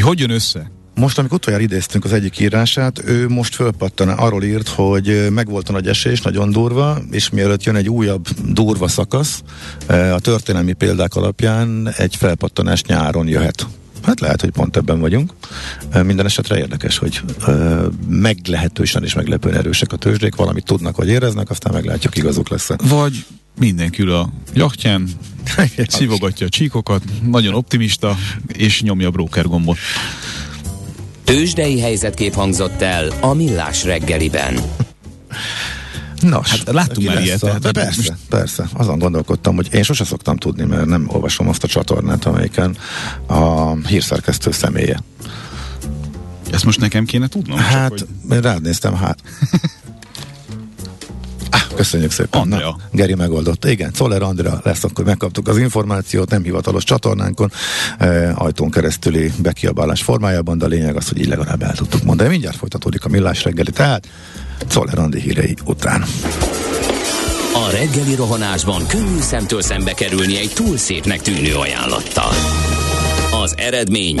hogy jön össze? Most, amikor utoljára idéztünk az egyik írását, ő most fölpattan, arról írt, hogy megvolt a nagy esés, nagyon durva, és mielőtt jön egy újabb durva szakasz, a történelmi példák alapján egy felpattanás nyáron jöhet. Hát lehet, hogy pont ebben vagyunk. Minden esetre érdekes, hogy meglehetősen és meglepően erősek a tőzsdék, valamit tudnak vagy éreznek, aztán meglátjuk, igazuk lesz Vagy mindenki ül a jachtján, *laughs* szívogatja a csíkokat, nagyon optimista, és nyomja a broker gombot. Tőzsdei helyzetkép hangzott el a Millás reggeliben. Nos, hát láttunk már ilyet. De persze, most... persze. Azon gondolkodtam, hogy én sose szoktam tudni, mert nem olvasom azt a csatornát, amelyiken a hírszerkesztő személye. Ezt most nekem kéne tudnom? Hát, csak, hogy... én rád néztem, hát. *laughs* ah, köszönjük szépen. Andrea. Na, Geri megoldott. Igen, Czoller Andrea lesz, akkor megkaptuk az információt, nem hivatalos csatornánkon, eh, ajtón keresztüli bekiabálás formájában, de a lényeg az, hogy így legalább el tudtuk mondani. Mindjárt folytatódik a millás reggeli, tehát Czoller Andi hírei után. A reggeli rohanásban könnyű szemtől szembe kerülni egy túl szépnek tűnő ajánlattal. Az eredmény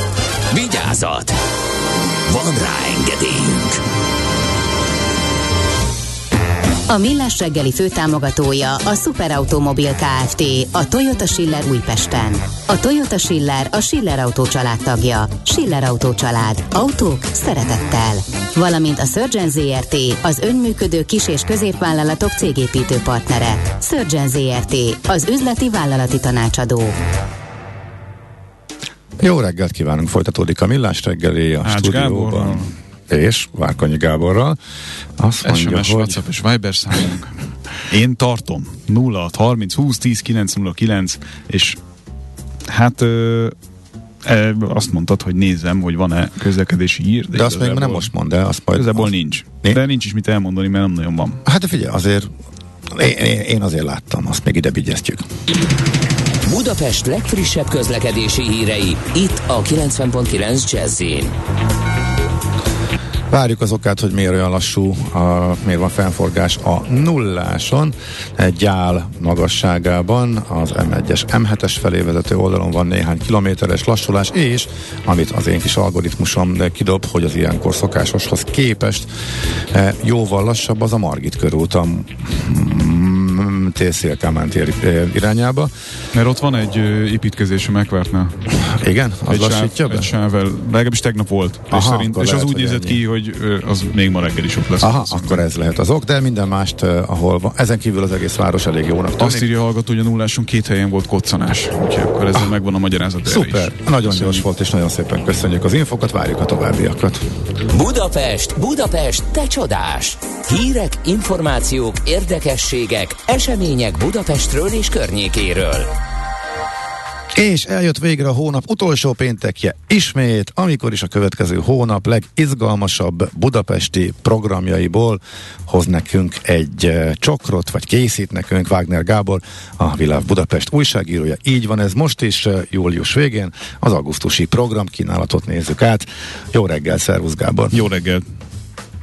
Vigyázat! Van rá engedélyünk! A Millás reggeli főtámogatója a Superautomobil KFT, a Toyota Schiller Újpesten. A Toyota Schiller a Schiller Autó család tagja. Schiller Autó család. Autók szeretettel. Valamint a Surgeon ZRT, az önműködő kis- és középvállalatok cégépítő partnere. Surgeon ZRT, az üzleti vállalati tanácsadó. Jó reggelt kívánunk, folytatódik a Millás reggeli a Ács stúdióban. Gáborral. És Várkonyi Gáborral. Azt mondja, SMS, hogy... WhatsApp és Viber számunk. Én tartom. 0 30 20 10 9 0 9 és hát ö, e, azt mondtad, hogy nézem, hogy van-e közlekedési ír. De, de azt még nem most mond el. Azt majd igazából azt... nincs. Né? De nincs is mit elmondani, mert nem nagyon van. Hát de figyelj, azért én, én azért láttam, azt még ide vigyeztjük. Budapest legfrissebb közlekedési hírei, itt a 90.9 jazz Várjuk az okát, hogy miért olyan lassú, a, miért van fennforgás a nulláson, egy gyál magasságában, az M1-es, M7-es felé vezető oldalon van néhány kilométeres lassulás, és amit az én kis algoritmusom kidob, hogy az ilyenkor szokásoshoz képest e, jóval lassabb az a Margit körút, a tél Kálmán tér irányába. Mert ott van egy építkezési megvártnál. Igen? Az egy lassítja sáv, be? Egy sávvel, legalábbis tegnap volt. Aha, és, szerint, és az úgy nézett ki, hogy az még ma reggel is ott lesz. Aha, akkor ez lehet az ok, de minden mást, ahol van. Ezen kívül az egész város elég jónak tűnik. Azt írja a hallgató, hogy a nulláson két helyen volt koccanás. Úgyhogy akkor ezzel ah, megvan a magyarázat. Szuper, is. nagyon Köszönjük. gyors volt, és nagyon szépen köszönjük az infokat, várjuk a továbbiakat. Budapest, Budapest, te csodás! Hírek, információk, érdekességek, események Budapestről és környékéről. És eljött végre a hónap utolsó péntekje ismét, amikor is a következő hónap legizgalmasabb budapesti programjaiból hoz nekünk egy eh, csokrot, vagy készít nekünk Wagner Gábor, a Világ Budapest újságírója. Így van ez most is, eh, július végén, az augusztusi programkínálatot nézzük át. Jó reggel, szervusz Gábor! Jó reggel!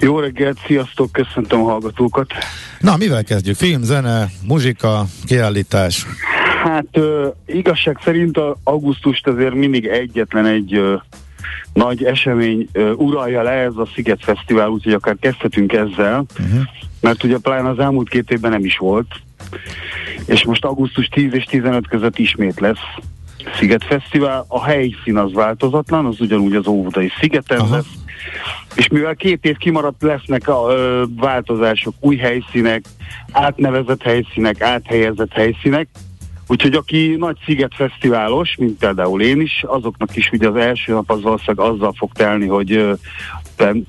Jó reggelt, sziasztok, köszöntöm a hallgatókat. Na, mivel kezdjük? Film, zene, muzsika, kiállítás? Hát ö, igazság szerint a augusztust azért mindig egyetlen egy ö, nagy esemény ö, uralja le ez a Sziget Fesztivál, úgyhogy akár kezdhetünk ezzel, uh-huh. mert ugye pláne az elmúlt két évben nem is volt, és most augusztus 10 és 15 között ismét lesz Sziget Fesztivál. A helyszín az változatlan, az ugyanúgy az Óvodai szigeten Aha. lesz, és mivel két év kimaradt, lesznek a ö, változások, új helyszínek, átnevezett helyszínek, áthelyezett helyszínek, úgyhogy aki nagy sziget fesztiválos, mint például én is, azoknak is ugye az első nap az valószínűleg azzal fog telni, hogy ö,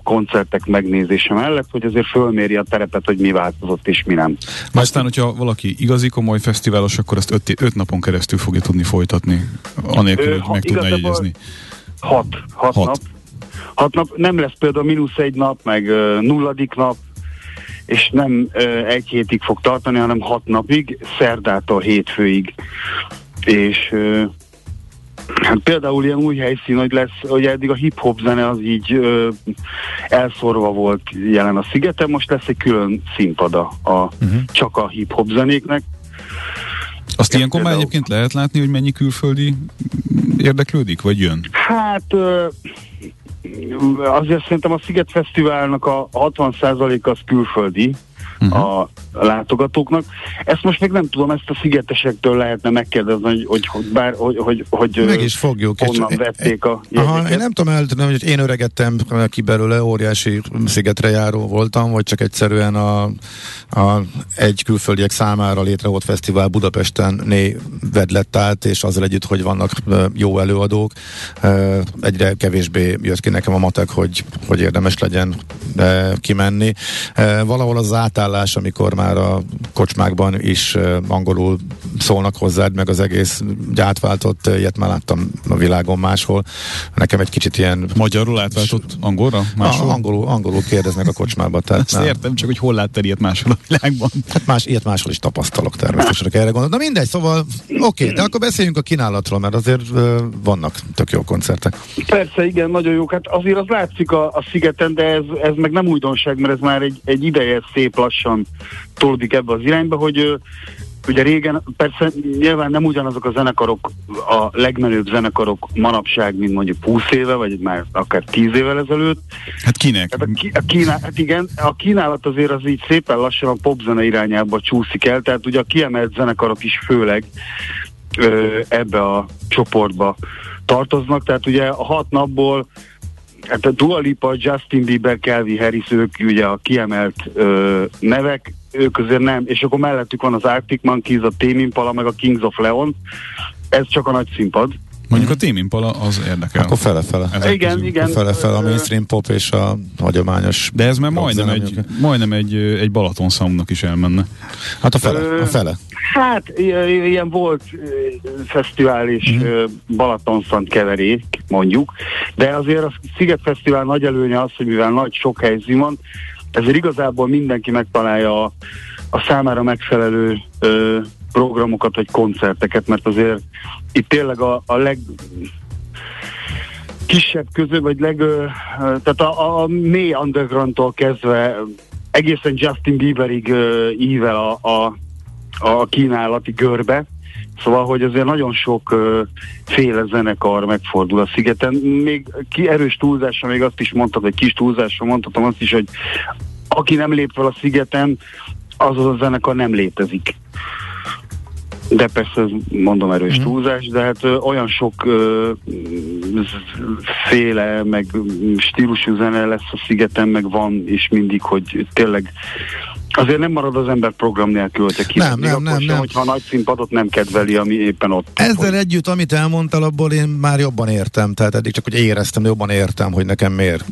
koncertek megnézése mellett, hogy azért fölméri a terepet, hogy mi változott és mi nem. Aztán, hogyha valaki igazi komoly fesztiválos, akkor ezt öt, öt napon keresztül fogja tudni folytatni, anélkül, hogy meg tudná igazából- jegyezni. Hat, hat, Hat. nap. Hat nap, nem lesz például mínusz egy nap, meg ö, nulladik nap, és nem ö, egy hétig fog tartani, hanem hat napig, szerdától hétfőig. És ö, hát például ilyen új helyszín, hogy lesz, hogy eddig a hip-hop zene az így ö, elszorva volt jelen a szigeten, most lesz egy külön színpada a, uh-huh. csak a hip-hop zenéknek. Azt ilyenkor már egyébként lehet látni, hogy mennyi külföldi érdeklődik, vagy jön? Hát ö, azért szerintem a Sziget Fesztiválnak a 60% az külföldi uh-huh. a látogatóknak. Ezt most még nem tudom, ezt a szigetesektől lehetne megkérdezni, hogy, hogy, bár, hogy, hogy, hogy Meg is fogjuk. honnan és- vették a Aha, én nem tudom eltudni, hogy én öregettem ki belőle, óriási szigetre járó voltam, vagy csak egyszerűen a, a egy külföldiek számára létrehozott fesztivál Budapesten néved lett át, és azzal együtt, hogy vannak jó előadók, egyre kevésbé jött ki nekem a matek, hogy, hogy érdemes legyen kimenni. Valahol az átállás, amikor már a kocsmákban is angolul szólnak hozzád, meg az egész átváltott, ö, ilyet már láttam a világon máshol. Nekem egy kicsit ilyen Magyarul átváltott angolra? Máshol? Ah, angolul, angolul kérdeznek a kocsmába. Tehát Ezt nem. értem, csak hogy hol láttad ilyet máshol a világban. Hát más, ilyet máshol is tapasztalok természetesen, erre gondolok. Na mindegy, szóval oké, okay, de akkor beszéljünk a kínálatról, mert azért vannak tök jó koncertek. Persze, igen, nagyon jók. Hát azért az látszik a, a szigeten, de ez, ez meg nem újdonság, mert ez már egy, egy ideje szép lassan tolódik ebbe az irányba, hogy ugye régen, persze nyilván nem ugyanazok a zenekarok, a legmenőbb zenekarok manapság, mint mondjuk 20 éve, vagy már akár 10 évvel ezelőtt. Hát kinek? Tehát a, ki, a, kínál, hát igen, a kínálat azért az így szépen lassan a popzene irányába csúszik el, tehát ugye a kiemelt zenekarok is főleg ö, ebbe a csoportba tartoznak, tehát ugye a hat napból hát a Dua Lipa, Justin Bieber, Calvin Harris, ők ugye a kiemelt ö, nevek, ők azért nem, és akkor mellettük van az Arctic Monkeys, a Tame Impala, meg a Kings of Leon, ez csak a nagy színpad. Mondjuk a Tame Impala az érdekel. Akkor fele-fele. Ezek igen, közül. igen. Fele-fele a mainstream pop és a hagyományos. De ez már majdnem egy, mondjuk. majdnem egy, egy Balaton számnak is elmenne. Hát a fele, Ö, a fele. Hát ilyen, volt ö, fesztivál és Mhm. uh-huh. Balatonszant keverék, mondjuk, de azért a Sziget Fesztivál nagy előnye az, hogy mivel nagy sok helyszín van, ezért igazából mindenki megtalálja a, a számára megfelelő ö, programokat vagy koncerteket, mert azért itt tényleg a, a leg kisebb közül, vagy leg, tehát a, a mély undergroundtól kezdve egészen Justin Bieberig ível a, a, a kínálati görbe, Szóval, hogy azért nagyon sok ö, féle zenekar megfordul a szigeten. Még ki erős túlzásra még azt is mondtad, vagy kis túlzásra mondhatom azt is, hogy aki nem lép fel a szigeten, az az a zenekar nem létezik. De persze, mondom erős Mhm. túlzás, de hát ö, olyan sok ö, féle, meg mm, stílusú zene lesz a szigeten, meg van, és mindig, hogy tényleg azért nem marad az ember program nélkül, hogyha Nem, nem, nem, sem, nem. hogyha a nagy színpadot nem kedveli, ami éppen ott. Ezzel együtt, amit elmondtál, abból én már jobban értem, tehát eddig csak hogy éreztem, de jobban értem, hogy nekem miért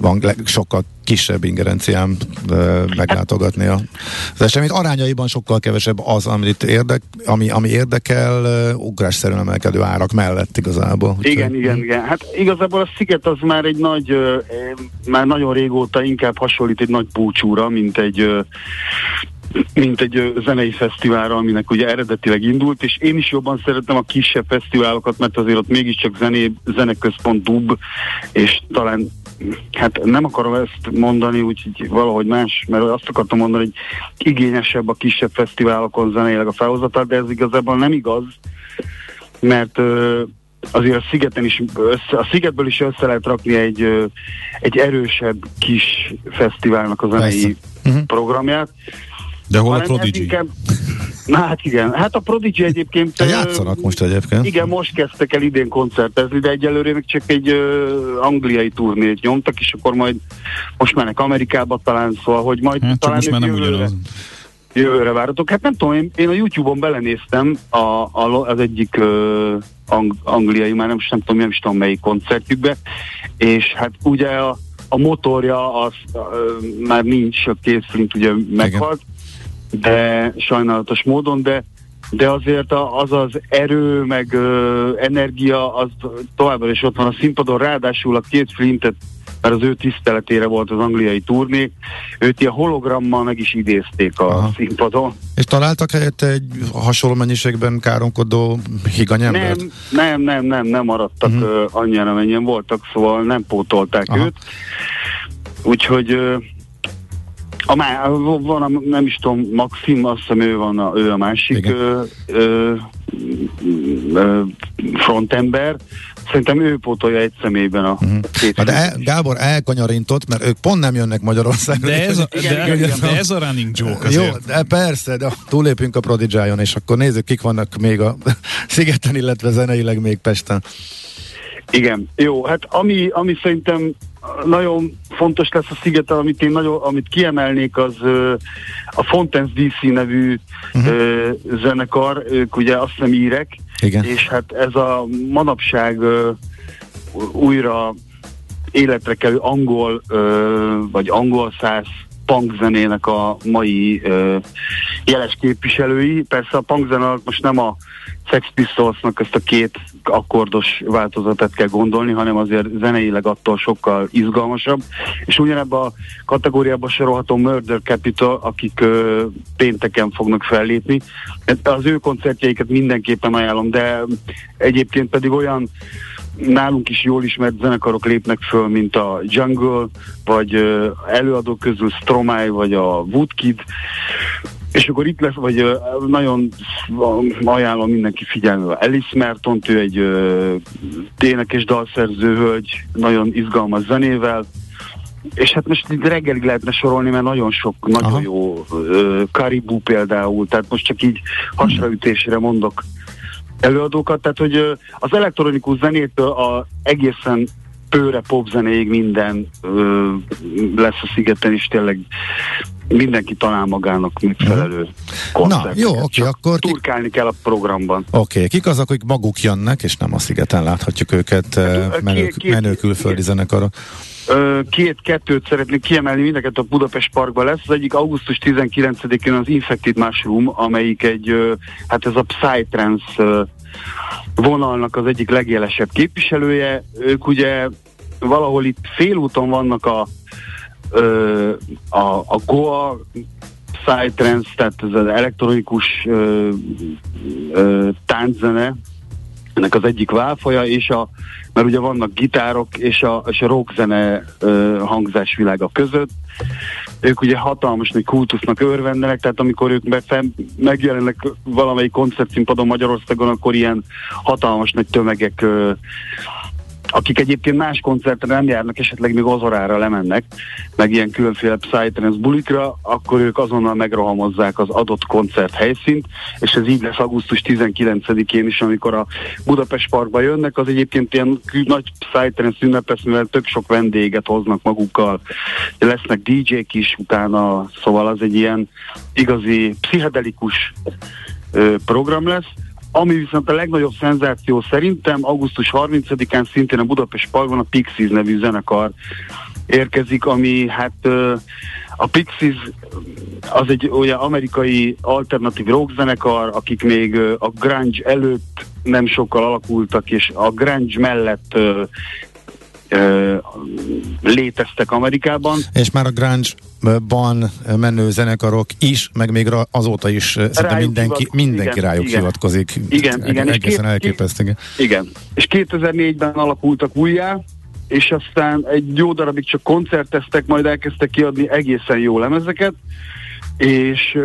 van sokkal kisebb ingerenciám meglátogatni az eseményt. Arányaiban sokkal kevesebb az, amit érdek, ami, ami érdekel, ugrásszerűen emelkedő árak mellett igazából. Igen, Úgyhogy- igen, igen. Hát igazából a sziget az már egy nagy, már nagyon régóta inkább hasonlít egy nagy búcsúra, mint egy mint egy zenei fesztiválra, aminek ugye eredetileg indult, és én is jobban szeretem a kisebb fesztiválokat, mert azért ott mégiscsak zené, zeneközpontúbb, és talán hát nem akarom ezt mondani, úgyhogy valahogy más, mert azt akartam mondani, hogy igényesebb a kisebb fesztiválokon zeneileg a felhozatal, de ez igazából nem igaz, mert azért a szigeten is, össze, a szigetből is össze lehet rakni egy, egy erősebb kis fesztiválnak a zenei Persze. Mhm. programját. De hol a Prodigy? inkább- Na hát igen, hát a Prodigy egyébként... Te ö, játszanak most egyébként. Igen, most kezdtek el idén koncertezni, de egyelőre még csak egy ö, angliai turnét nyomtak, és akkor majd most mennek Amerikába talán, szóval, hogy majd Hát csak talán most már nem jövőre, ugyanaz. Jövőre váratok. Hát nem tudom, én, én a YouTube-on belenéztem a, a, az egyik ö, ang, angliai, már nem, nem tudom, nem is tudom melyik koncertjükbe, és hát ugye a, a motorja az ö, már nincs, a Keith Flint ugye meghalt, de sajnálatos módon, de de azért a- az az erő, meg ö, energia, az továbbra is ott van a színpadon, ráadásul a két Flintet, mert az ő tiszteletére volt az angliai turné, őt ilyen hologrammal meg is idézték a Aha. Színpadon. És találtak helyette egy hasonló mennyiségben káromkodó higanyembert? Nem, nem, nem, nem, nem maradtak uh-huh. annyira, amennyien voltak, szóval nem pótolták Aha. Őt. Úgyhogy a má, van, a, nem is tudom, Maxim, azt hiszem ő van, a, ő a másik Igen. ö, ö, ö, frontember. Szerintem ő pótolja egy személyben a Mhm. két de el. Gábor elkanyarintott, mert ők pont nem jönnek Magyarországra. De ez, a, Igen, de, igen, igen. de ez a running joke Jó, azért. de persze, de túlépünk a Prodigy-on, és akkor nézzük, kik vannak még a *laughs* szigeten, illetve zeneileg még Pesten. Igen, jó, hát ami, ami szerintem nagyon fontos lesz a szigeten, amit én nagyon, amit kiemelnék, az ö, a Fontaine's DC nevű uh-huh. zenekar, ők ugye azt hiszem írek, Igen. és hát ez a manapság ö, újra életre kelő angol, ö, vagy angol száz punk zenének a mai ö, jeles képviselői. Persze a punk zene alatt most nem a Sex Pistolsnak ezt a két akkordos változatát kell gondolni, hanem azért zeneileg attól sokkal izgalmasabb. És ugyanebben a kategóriába sorolható Murder Capital, akik ö, pénteken fognak fellépni. Az ő koncertjeiket mindenképpen ajánlom, de egyébként pedig olyan nálunk is jól ismert zenekarok lépnek föl, mint a Jungle, vagy előadók közül Stromae, vagy a Woodkid, és akkor itt lesz, vagy nagyon ajánlom mindenki figyelmével Alice Merton, ő egy ö, énekes dalszerző hölgy, nagyon izgalmas zenével, és hát most itt reggelig lehetne sorolni, mert nagyon sok, nagyon Aha. jó ö, Caribou például, tehát most csak így hasraütésre mondok előadókat, tehát hogy az elektronikus zenétől a egészen pőre popzenéig minden ö, lesz a szigeten, és tényleg mindenki talál magának megfelelő koncerteket. jó, oké, Csak akkor Turkálni kell a programban. Oké, okay. kik azok, akik maguk jönnek, és nem a szigeten láthatjuk őket, eh, Hát, menő, két- két- menő külföldi igen. zenekarok. Ö, Két-kettőt szeretnék kiemelni, mindeket a Budapest Parkban lesz. Az egyik augusztus 19-én az Infected Mushroom, amelyik egy, hát ez a Psytrance vonalnak az egyik legjelesebb képviselője. Ők ugye valahol itt félúton vannak a, a, a Goa Psytrance, tehát ez az elektronikus ö, ö, tánczene, ennek az egyik válfaja, és a, mert ugye vannak gitárok és a, és a rockzene ö, hangzásvilága között. Ők ugye hatalmas nagy kultusznak örvendenek, tehát amikor ők fenn, megjelennek valamelyik koncertszínpadon Magyarországon, akkor ilyen hatalmas nagy tömegek ö, akik egyébként más koncertre nem járnak, esetleg még Ozorára lemennek, meg ilyen különféle Psytrance bulikra, akkor ők azonnal megrohamozzák az adott koncert helyszínt, és ez így lesz augusztus 19-én is, amikor a Budapest Parkba jönnek, az egyébként ilyen nagy Psytrance ünnep lesz, mivel tök sok vendéget hoznak magukkal, lesznek DJ-k is utána, szóval az egy ilyen igazi pszichedelikus program lesz. Ami viszont a legnagyobb szenzáció szerintem augusztus 30-án szintén a Budapest Parkban a Pixies nevű zenekar érkezik, ami hát a Pixies az egy olyan amerikai alternatív rock zenekar, akik még a grunge előtt nem sokkal alakultak, és a grunge mellett léteztek Amerikában. És már a grunge-ban menő zenekarok is, meg még azóta is Rájuk mindenki, mindenki igen, rájuk igen. hivatkozik. Igen, Eg- igen, és Egészen elképesztő. igen. És 2004-ben alakultak újjá, és aztán egy jó darabig csak koncerteztek, majd elkezdtek kiadni egészen jó lemezeket, és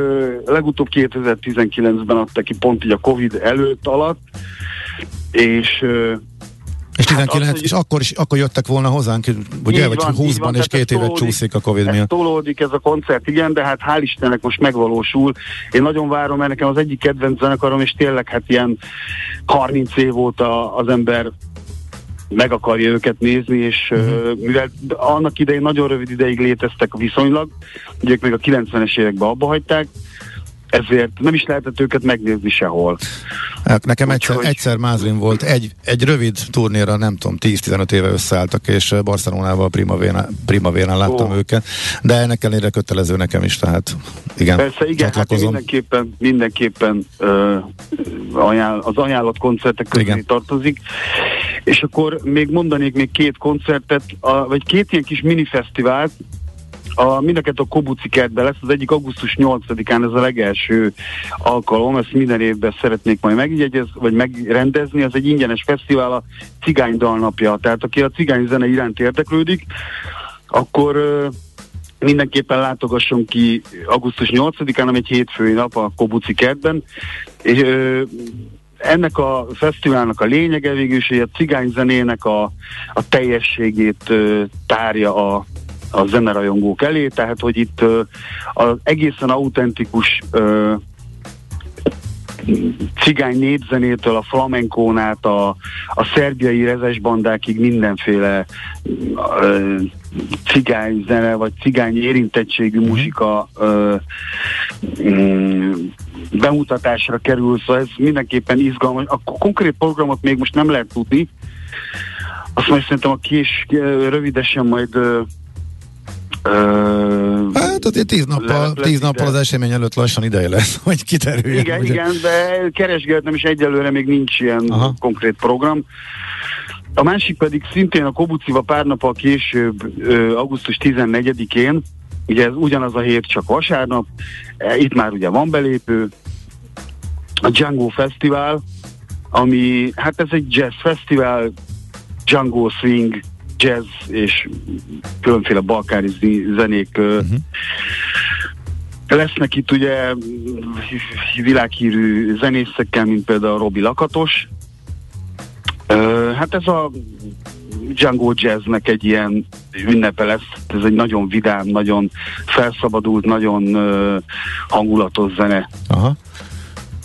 legutóbb 2019-ben adtak ki pont így a Covid előtt alatt, és És 19, Hát az, és akkor is akkor jöttek volna hozzánk, ugye, vagy van, így 20-ban, van, és két évet csúszik a Covid miatt. tolódik ez a koncert, igen, de hát hál' Istennek most megvalósul. Én nagyon várom, mert nekem az egyik kedvenc zenekarom, és tényleg hát ilyen 30 év óta az ember meg akarja őket nézni, és uh-huh. mivel annak idején nagyon rövid ideig léteztek viszonylag, ugye ők még a 90-es években abba hagyták, ezért nem is lehetett őket megnézni sehol. Hát nekem egyszer, Úgyhogy- egyszer Mázlin volt, egy, egy rövid turnéra, nem tudom, 10-15 éve összeálltak, és eh, Barcelonával Primavera láttam Ó. őket, de ennek ellenére kötelező nekem is, tehát igen, Persze, igen, hát mindenképpen, mindenképpen ö, ajánl, az ajánlott koncertek közé igen. tartozik. És akkor még mondanék még két koncertet, a, vagy két ilyen kis minifesztivált, a, mindeket a Kobuci kertben lesz, az egyik augusztus 8-án, ez a legelső alkalom, ezt minden évben szeretnék majd megjegyez, vagy megrendezni, ez egy ingyenes fesztivál, a Cigány Dalnapja, tehát aki a cigány zene iránt érdeklődik, akkor mindenképpen látogasson ki augusztus 8-án, ami egy hétfői nap a Kobuci kertben, és ennek a fesztiválnak a lényege végül is, hogy a cigányzenének a, a teljességét ö, tárja a, a zenerajongók elé, tehát hogy itt ö, az egészen autentikus ö, cigány népzenétől a flamenkón át a, a szerbiai rezes bandákig mindenféle ö, cigány zene, vagy cigány érintettségű muzsika ö, mm, bemutatásra kerül, szóval ez mindenképpen izgalmas. A konkrét programot még most nem lehet tudni, azt majd szerintem a kés rövidesen majd ö, ö, Hát azért tíz nappal, Lehet, tíz nappal az esemény előtt lassan ideje lesz, *laughs* hogy kiterüljön. Igen, ugye? igen, de keresgéltem, és egyelőre még nincs ilyen Aha. Konkrét program. A másik pedig szintén a Kobuciva pár nappal később, augusztus 14-én, ugye ez ugyanaz a hét, csak vasárnap, e, itt már ugye van belépő, a Django Fesztivál, ami, hát ez egy jazz fesztivál, Django Swing, jazz és különféle balkáni zi- zenék uh-huh. Lesznek itt ugye világhírű zenészekkel, mint például Robi Lakatos. Hát ez a Django Jazznek egy ilyen ünnepe lesz, ez egy nagyon vidám, nagyon felszabadult, nagyon hangulatos zene. Aha.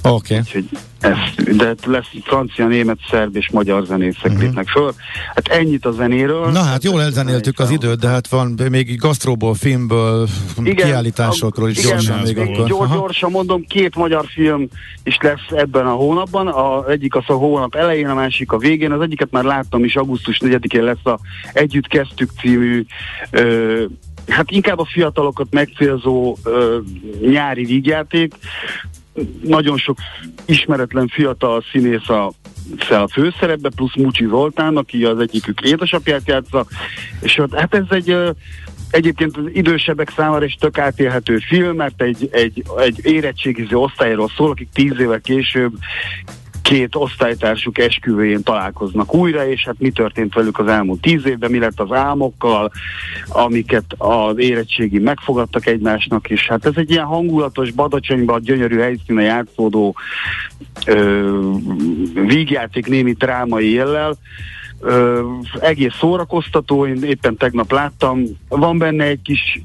Oké. Okay. Úgyhogy ez, de lesz francia, német, szerb és magyar zenészek uh-huh. lépnek föl. Hát ennyit a zenéről. Na hát jól elzenéltük az időt, de hát van még gasztróból, filmből, kiállításokról is igen, gyorsan még akkor. Gyors, gyorsan mondom, két magyar film is lesz ebben a hónapban. A, egyik az a hónap elején, a másik a végén. Az egyiket már láttam is, augusztus 4-én lesz a Együtt kezdtük című ö, hát inkább a fiatalokat megcélzó ö, nyári vígjáték. Nagyon sok ismeretlen fiatal színész a a főszerepbe, plusz Mucsi Zoltán, aki az egyikük édesapját játsza, és hát ez egy egyébként az idősebbek számára is tök átélhető film, mert egy, egy, egy érettségiző osztályról szól, akik tíz évvel később két osztálytársuk esküvőjén találkoznak újra, és hát mi történt velük az elmúlt tíz évben, mi lett az álmokkal, amiket az érettségi megfogadtak egymásnak, és hát ez egy ilyen hangulatos, badacsonyban gyönyörű helyszíne játszódó ö, vígjáték némi drámai jellel, Ö, egész szórakoztató, én éppen tegnap láttam, van benne egy kis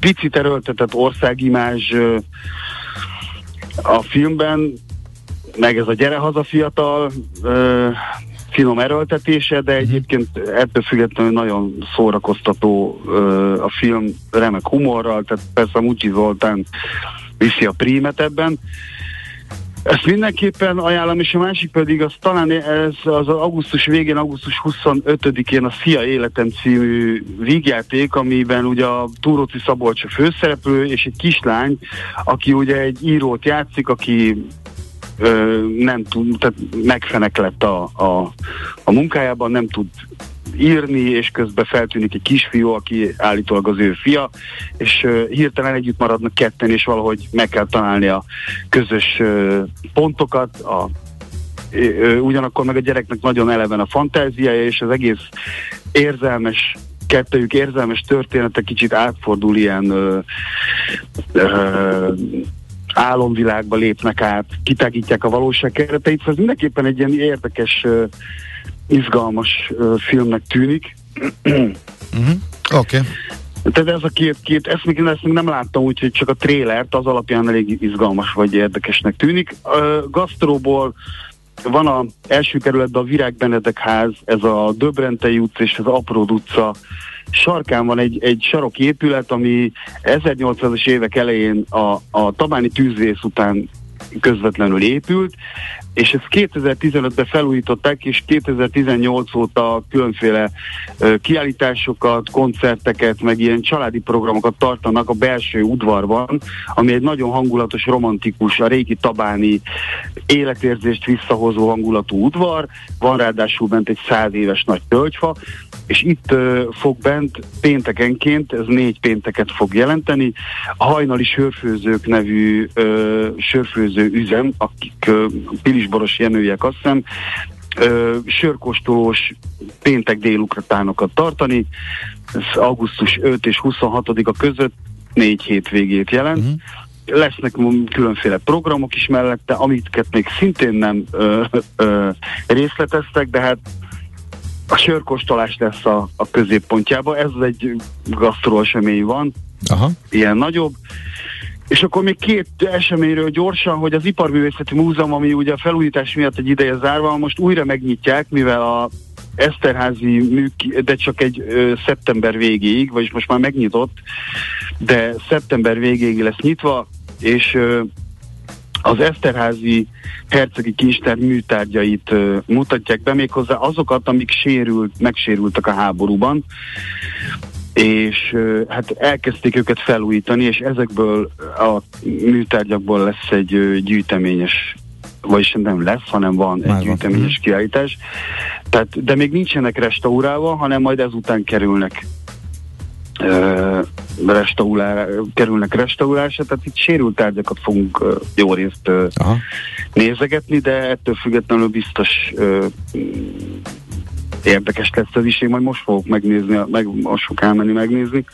picit erőltetett országimázs a filmben, meg ez a gyere haza fiatal ö, finom erőltetése, de egyébként ettől függetlenül nagyon szórakoztató ö, a film, remek humorral, tehát persze Mucsi Zoltán viszi a prímet ebben. Ezt mindenképpen ajánlom, és a másik pedig az talán ez az augusztus végén, augusztus 25-én a Szia Életem című vígjáték, amiben ugye a Túróci Szabolcs a főszereplő, és egy kislány, aki ugye egy írót játszik, aki ö, nem tud, tehát megfeneklett a, a, a munkájában, nem tud írni, és közben feltűnik egy kisfiú, aki állítólag az ő fia, és uh, hirtelen együtt maradnak ketten, és valahogy meg kell találni a közös uh, pontokat, a, uh, ugyanakkor meg a gyereknek nagyon eleven a fantáziája, és az egész érzelmes kettőjük érzelmes története kicsit átfordul ilyen uh, uh, álomvilágba lépnek át, kitágítják a valóság kereteit, szóval ez mindenképpen egy ilyen érdekes izgalmas filmnek tűnik. Uh-huh. Oké. Okay. Tehát ez a két, két ezt, még, ezt még nem láttam, úgyhogy csak a trélert az alapján elég izgalmas vagy érdekesnek tűnik. Uh, gasztróból van a első kerületben a Virág Benedek ház, ez a Döbrentei utca és az Apró utca sarkán van egy, egy sarok épület, ami 1800-as évek elején a, a Tabáni tűzvész után közvetlenül épült, és ezt 2015-ben felújították, és 2018 óta különféle kiállításokat, koncerteket, meg ilyen családi programokat tartanak a belső udvarban, ami egy nagyon hangulatos, romantikus, a régi tabáni életérzést visszahozó hangulatú udvar, van ráadásul bent egy száz éves nagy tölgyfa, és itt fog bent péntekenként, ez négy pénteket fog jelenteni, a hajnali sörfőzők nevű ö, sörfőző üzem, akik ö, Pilisboros Jenőjek azt hiszem, ö, sörkóstolós péntek délugratánokat tartani, ez augusztus 5 és 26-a között négy hétvégét jelent. Uh-huh lesznek különféle programok is mellette, amiket még szintén nem ö, ö, részleteztek, de hát a sörkóstolás lesz a, a középpontjába. Ez egy gasztroesemény van, Aha. ilyen nagyobb. És akkor még két eseményről gyorsan, hogy az Iparművészeti Múzeum, ami ugye a felújítás miatt egy ideje zárva, most újra megnyitják, mivel a Eszterházi műk, de csak egy ö, szeptember végéig, vagyis most már megnyitott, de szeptember végéig lesz nyitva, és ö, az Eszterházi hercegi kincstár műtárgyait ö, mutatják be, méghozzá azokat, amik sérült, megsérültek a háborúban, és hát elkezdték őket felújítani, és ezekből a műtárgyakból lesz egy gyűjteményes vagyis nem lesz, hanem van Már egy gyűjteményes kiállítás. Tehát, de még nincsenek restaurálva, hanem majd ezután kerülnek ö, restaurál, kerülnek restaurálásra, tehát itt sérült tárgyakat fogunk ö, jó részt Aha. nézegetni, de ettől függetlenül biztos érdekes lesz ez is, én majd most fogok megnézni, meg, most fogok elmenni megnézni.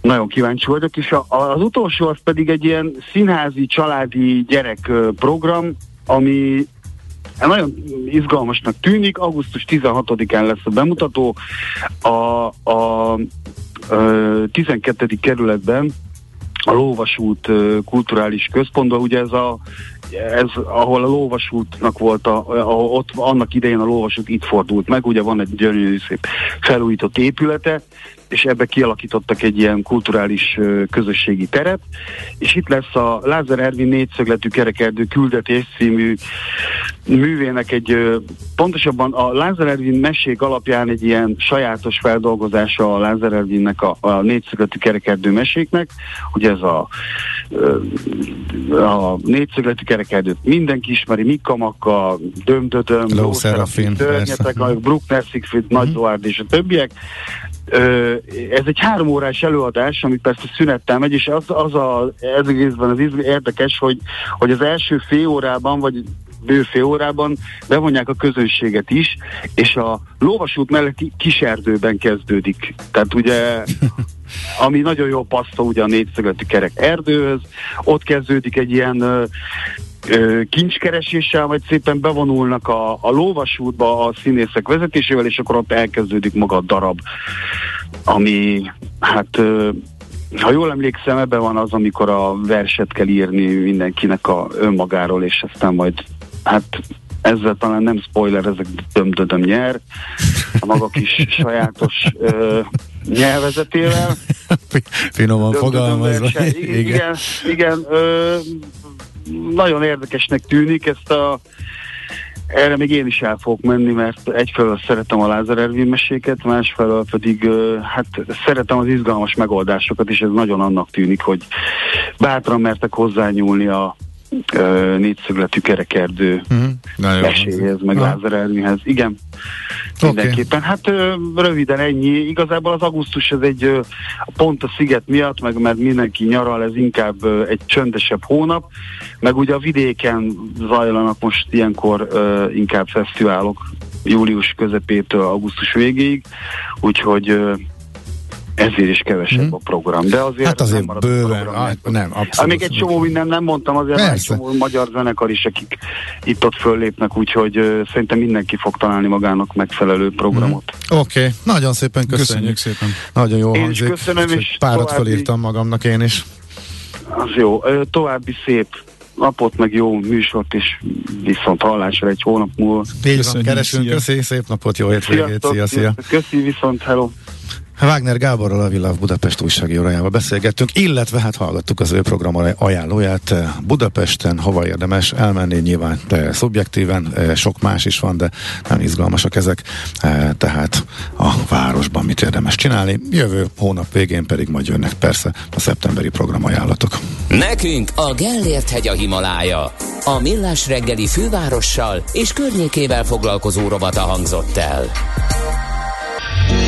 Nagyon kíváncsi vagyok, és a, az utolsó az pedig egy ilyen színházi, családi gyerek program, ami nagyon izgalmasnak tűnik, augusztus 16-án lesz a bemutató, a, a, a 12. kerületben a Lóvasút kulturális központban, ugye ez a ez, ahol a lóvasútnak volt, a, ahol ott annak idején a lóvasút itt fordult meg, ugye van egy gyönyörű szép felújított épülete, és ebbe kialakítottak egy ilyen kulturális közösségi teret, és itt lesz a Lázár Ervin négyszögletű kerekerdő küldetés című művének egy, pontosabban a Lázár Ervin mesék alapján egy ilyen sajátos feldolgozása a Lázár Ervinnek a, a négyszögletű kerekerdő meséknek, ugye ez a, a négyszögletű kerekerdőt mindenki ismeri, Mikka Makka, Dömdödöm, Ló Serafin, Törnyetek, Bruckner Siegfried, Nagy Mhm. Doárd és a többiek. Ez egy három órás előadás, ami persze szünettel megy, és az, az a, ez egészben az érdekes, hogy, hogy az első fél órában, vagy bő fél órában bevonják a közönséget is, és a lóvasút melletti kiserdőben kezdődik. Tehát ugye *laughs* ami nagyon jó passzol ugye a négyszögletű kerek erdőhöz, ott kezdődik egy ilyen kincskereséssel, vagy szépen bevonulnak a, a lóvasútba a színészek vezetésével, és akkor ott elkezdődik maga a darab, ami hát ha jól emlékszem, ebben van az, amikor a verset kell írni mindenkinek a önmagáról, és aztán majd hát ezzel talán nem spoiler, ezek dömdödöm nyer, a maga kis *laughs* sajátos ö, nyelvezetével. Finoman fogalmazva. Igen, igen, igen ö, nagyon érdekesnek tűnik ezt a erre még én is el fogok menni, mert egyfelől szeretem a Lázár Ervin meséket, másfelől pedig hát szeretem az izgalmas megoldásokat, és ez nagyon annak tűnik, hogy bátran mertek hozzányúlni a ö, négyszögletű kerekerdő Mhm. Nagyon jó. meséhez, meg Aha. Lázár Ervinhez. Igen, mindenképpen. Hát ö, röviden ennyi. Igazából az augusztus ez egy ö, pont a sziget miatt, meg mert mindenki nyaral, ez inkább ö, egy csöndesebb hónap, meg ugye a vidéken zajlanak most ilyenkor ö, inkább fesztiválok július közepétől augusztus végéig, úgyhogy ö, ezért is kevesebb Mhm. a program. De azért Hát azért nem marad a bőven, program. ah, nem, Hát abszolút. még egy csomó minden nem mondtam, azért van egy Persze. csomó magyar zenekar is, akik itt-ott föllépnek, úgyhogy ö, szerintem mindenki fog találni magának megfelelő programot. Oké, okay. nagyon szépen köszönjük. Köszönjük szépen. Nagyon jó Én is hangzik. köszönöm, és párat további- felírtam magamnak én is. Az jó. Ö, további szép napot, meg jó műsort is viszont hallásra egy hónap múlva. Így van, keresünk, köszi, szép napot, jó hétvégét, szia, szia. Köszi, viszont hello. Wagner Gáborral a Villa Budapest újságírójával beszélgettünk, illetve hát hallgattuk az ő program ajánlóját Budapesten, hova érdemes elmenni, nyilván de szubjektíven, eh, sok más is van, de nem izgalmasak ezek, eh, tehát a városban mit érdemes csinálni. Jövő hónap végén pedig majd jönnek persze a szeptemberi program ajánlatok. Nekünk a Gellért hegy a Himalája. A Millás reggeli fővárossal és környékével foglalkozó rovata hangzott el.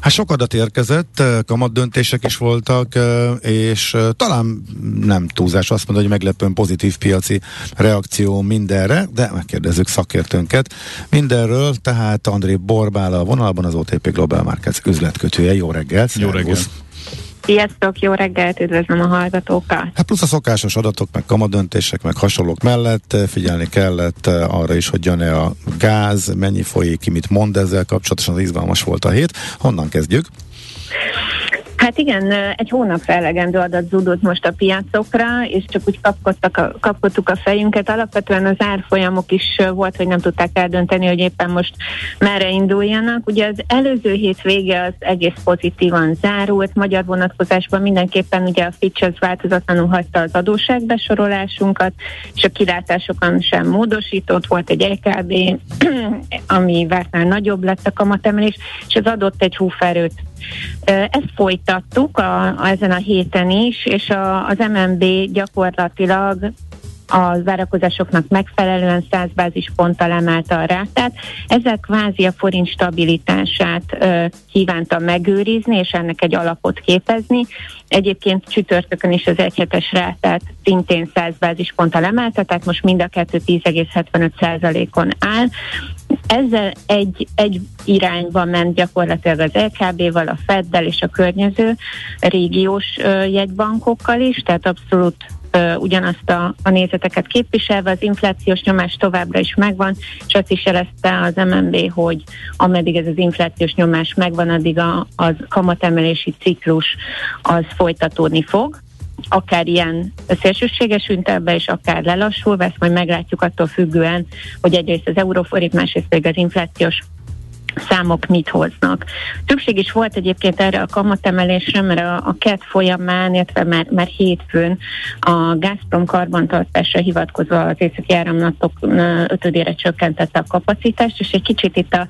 Hát sok adat érkezett, kamat döntések is voltak, és talán nem túlzás azt mondani, hogy meglepően pozitív piaci reakció mindenre, de megkérdezzük szakértőnket mindenről, tehát André Borbál a vonalban az OTP Global Markets üzletkötője. Jó reggelt! Jó reggelt. Sziasztok, jó reggelt, üdvözlöm a hallgatókat! Hát plusz a szokásos adatok, meg kamadöntések, meg hasonlók mellett eh, figyelni kellett eh, arra is, hogy jön-e a gáz, mennyi folyik ki, mit mond ezzel kapcsolatosan, az izgalmas volt a hét. Honnan kezdjük? Hát igen, egy hónapra elegendő adat zúdult most a piacokra, és csak úgy kapkodtak a, kapkodtuk a fejünket. Alapvetően az árfolyamok is volt, hogy nem tudták eldönteni, hogy éppen most merre induljanak. Ugye az előző hét vége az egész pozitívan zárult. Magyar vonatkozásban mindenképpen ugye a Fitch az változatlanul hagyta az adóságbesorolásunkat, és a kilátásokon sem módosított. Volt egy EKB, *clears throat* ami vártnál nagyobb lett a kamatemelés, és ez adott egy húferőt ezt folytattuk a, ezen a héten is, és a, az MNB gyakorlatilag a várakozásoknak megfelelően 100 bázisponttal emelte a rátát. Ezzel kvázi a forint stabilitását ö, kívánta megőrizni, és ennek egy alapot képezni. Egyébként csütörtökön is az egyhetes rátát szintén 100 bázisponttal emelte, tehát most mind a kettő 10,75%-on áll. Ezzel egy, egy irányban ment gyakorlatilag az LKB-val, a Feddel és a környező régiós jegybankokkal is, tehát abszolút ugyanazt a, a nézeteket képviselve, az inflációs nyomás továbbra is megvan, és azt is jelezte az MNB, hogy ameddig ez az inflációs nyomás megvan, addig a, az kamatemelési ciklus az folytatódni fog akár ilyen szélsőséges üntelbe, és akár lelassulva, ezt majd meglátjuk attól függően, hogy egyrészt az euróforint, másrészt pedig az inflációs számok mit hoznak. Szükség is volt egyébként erre a kamatemelésre, mert a, a KET folyamán, illetve már, már hétfőn a Gazprom karbantartásra hivatkozva az északi áramlatok ötödére csökkentette a kapacitást, és egy kicsit itt a,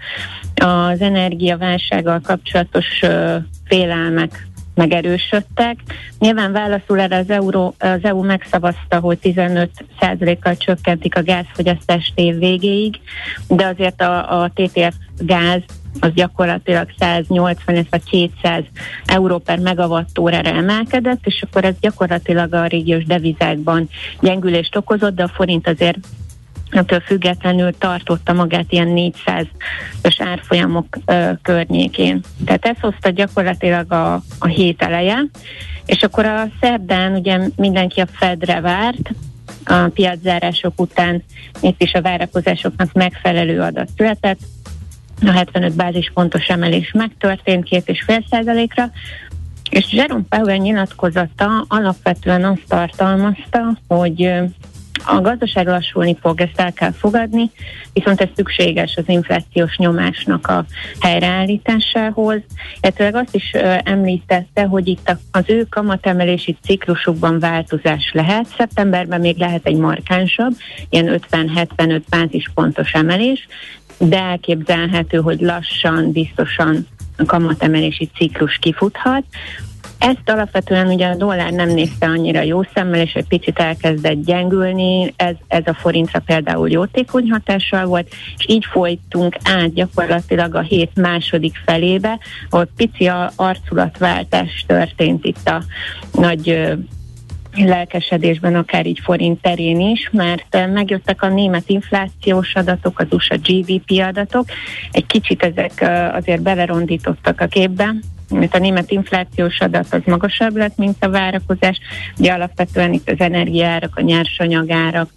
az energiaválsággal kapcsolatos félelmek megerősödtek. Nyilván válaszul erre az, Euró, az EU megszavazta, hogy 15%-kal csökkentik a gázfogyasztást év végéig, de azért a, a TTF gáz az gyakorlatilag 180, illetve 200 euró per megawattórára emelkedett, és akkor ez gyakorlatilag a régiós devizákban gyengülést okozott, de a forint azért ettől függetlenül tartotta magát ilyen 400-ös árfolyamok ö, környékén. Tehát ez hozta gyakorlatilag a, a hét eleje, és akkor a szerdán ugye mindenki a Fedre várt, a piaczárások után itt is a várakozásoknak megfelelő adat született, a 75 bázispontos emelés megtörtént két és fél százalékra, és Jerome Powell nyilatkozata alapvetően azt tartalmazta, hogy a gazdaság lassulni fog, ezt el kell fogadni, viszont ez szükséges az inflációs nyomásnak a helyreállításához. Illetve azt is említette, hogy itt az ő kamatemelési ciklusukban változás lehet. Szeptemberben még lehet egy markánsabb, ilyen 50-75 bázispontos emelés, de elképzelhető, hogy lassan, biztosan kamatemelési ciklus kifuthat. Ezt alapvetően ugye a dollár nem nézte annyira jó szemmel, és egy picit elkezdett gyengülni, ez, ez a forintra például jótékony hatással volt, és így folytunk át gyakorlatilag a hét második felébe, ahol pici arculatváltás történt itt a nagy lelkesedésben, akár így forint terén is, mert megjöttek a német inflációs adatok, az USA GDP adatok, egy kicsit ezek azért belerondítottak a képbe, mert a német inflációs adat az magasabb lett, mint a várakozás. Ugye alapvetően itt az energiárak, a nyersanyagárak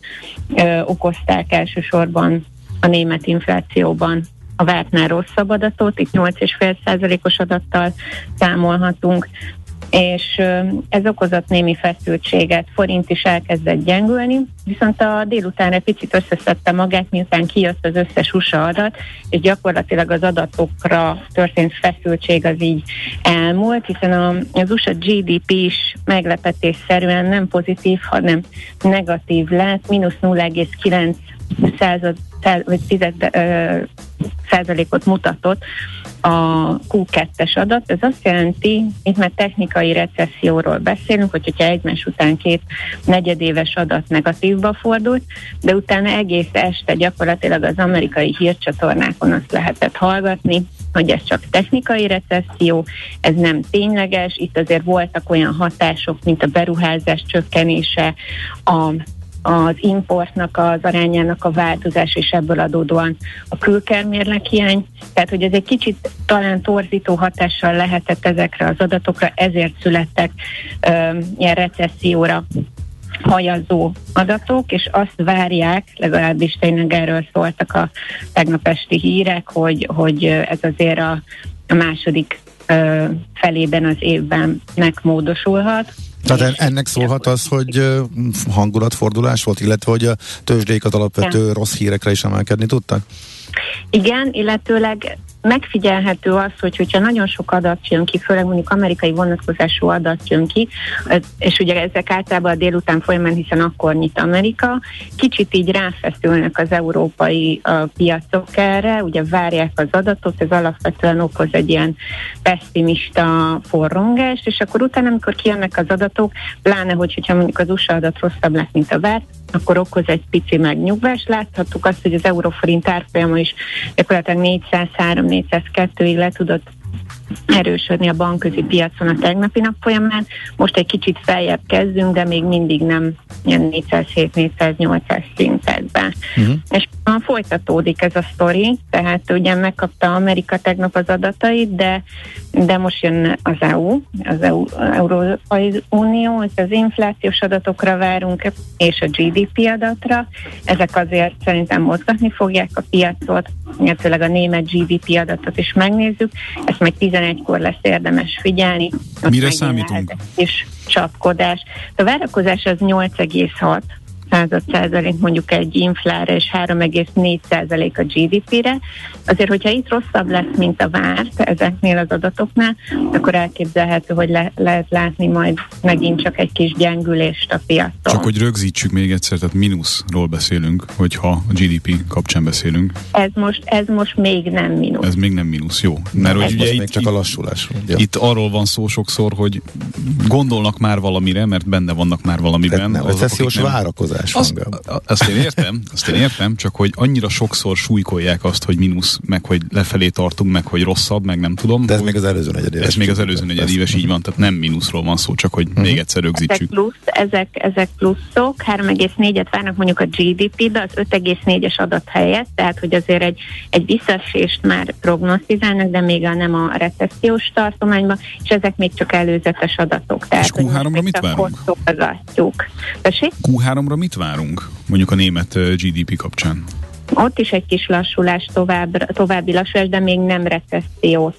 ö, okozták elsősorban a német inflációban a vártnál rosszabb adatot, itt 8,5%-os adattal számolhatunk, és ez okozott némi feszültséget, forint is elkezdett gyengülni, viszont a délután egy picit összeszedte magát, miután kijött az összes USA adat, és gyakorlatilag az adatokra történt feszültség az így elmúlt, hiszen az USA GDP is meglepetésszerűen nem pozitív, hanem negatív lett, mínusz 0,9 század, vagy tized, ö, százalékot mutatott a Q2-es adat. Ez azt jelenti, itt már technikai recesszióról beszélünk, hogy hogyha egymás után két negyedéves adat negatívba fordult, de utána egész este gyakorlatilag az amerikai hírcsatornákon azt lehetett hallgatni, hogy ez csak technikai recesszió, ez nem tényleges, itt azért voltak olyan hatások, mint a beruházás csökkenése, a az importnak az arányának a változás, és ebből adódóan a külkermérlek hiány. Tehát, hogy ez egy kicsit talán torzító hatással lehetett ezekre az adatokra, ezért születtek ö, ilyen recesszióra hajazó adatok, és azt várják, legalábbis tényleg erről szóltak a tegnap esti hírek, hogy, hogy ez azért a, a második ö, felében az évben megmódosulhat. Tehát ennek szólhat az, hogy hangulatfordulás volt, illetve hogy a tőzsdékat alapvető rossz hírekre is emelkedni tudtak? Igen, illetőleg megfigyelhető az, hogy hogyha nagyon sok adat jön ki, főleg mondjuk amerikai vonatkozású adat jön ki, és ugye ezek általában a délután folyamán, hiszen akkor nyit Amerika, kicsit így ráfeszülnek az európai a piacok erre, ugye várják az adatot, ez alapvetően okoz egy ilyen pessimista forrongást, és akkor utána, amikor kijönnek az adatok, pláne, hogy, hogyha mondjuk az USA adat rosszabb lett, mint a várt, akkor okoz egy pici megnyugvást. Láthattuk azt, hogy az euróforint árfolyama is gyakorlatilag 403-402-ig le tudott erősödni a bankközi piacon a tegnapi nap folyamán. Most egy kicsit feljebb kezdünk, de még mindig nem ilyen 407-408-as szintekben. Uh-huh. És folytatódik ez a sztori, tehát ugye megkapta Amerika tegnap az adatait, de, de most jön az EU, az EU, Európai Unió, az inflációs adatokra várunk, és a GDP adatra. Ezek azért szerintem mozgatni fogják a piacot, illetőleg a német GDP adatot is megnézzük, ezt majd 11-kor lesz érdemes figyelni. Mire számítunk? És csapkodás. A várakozás az 8,6 század százalék mondjuk egy inflára és 3,4 százalék a GDP-re. Azért, hogyha itt rosszabb lesz, mint a várt ezeknél az adatoknál, akkor elképzelhető, hogy le, lehet látni majd megint csak egy kis gyengülést a piacon. Csak hogy rögzítsük még egyszer, tehát mínuszról beszélünk, hogyha a GDP kapcsán beszélünk. Ez most, ez most még nem mínusz. Ez még nem mínusz, jó. Mert ez hogy ugye itt, csak a lassulás. Ugye? Itt arról van szó sokszor, hogy gondolnak már valamire, mert benne vannak már valamiben. Nem, recessziós várakozás az, azt én értem, azt én értem, csak hogy annyira sokszor súlykolják azt, hogy mínusz, meg hogy lefelé tartunk, meg hogy rosszabb, meg nem tudom. De ez még az előző negyedéves. Ez még az előző negyedéves, így van, tehát nem mínuszról van szó, csak hogy uh-huh. még egyszer rögzítsük. Ezek, plusz, ezek, ezek pluszok, 3,4-et várnak mondjuk a GDP-be, az 5,4-es adat helyett, tehát hogy azért egy, egy visszaesést már prognosztizálnak, de még a nem a recessziós tartományban, és ezek még csak előzetes adatok. Tehát, és Q3-ra mit várunk? Q3-ra mit várunk, mondjuk a német GDP kapcsán? Ott is egy kis lassulás, tovább, további lassulás, de még nem recessziós.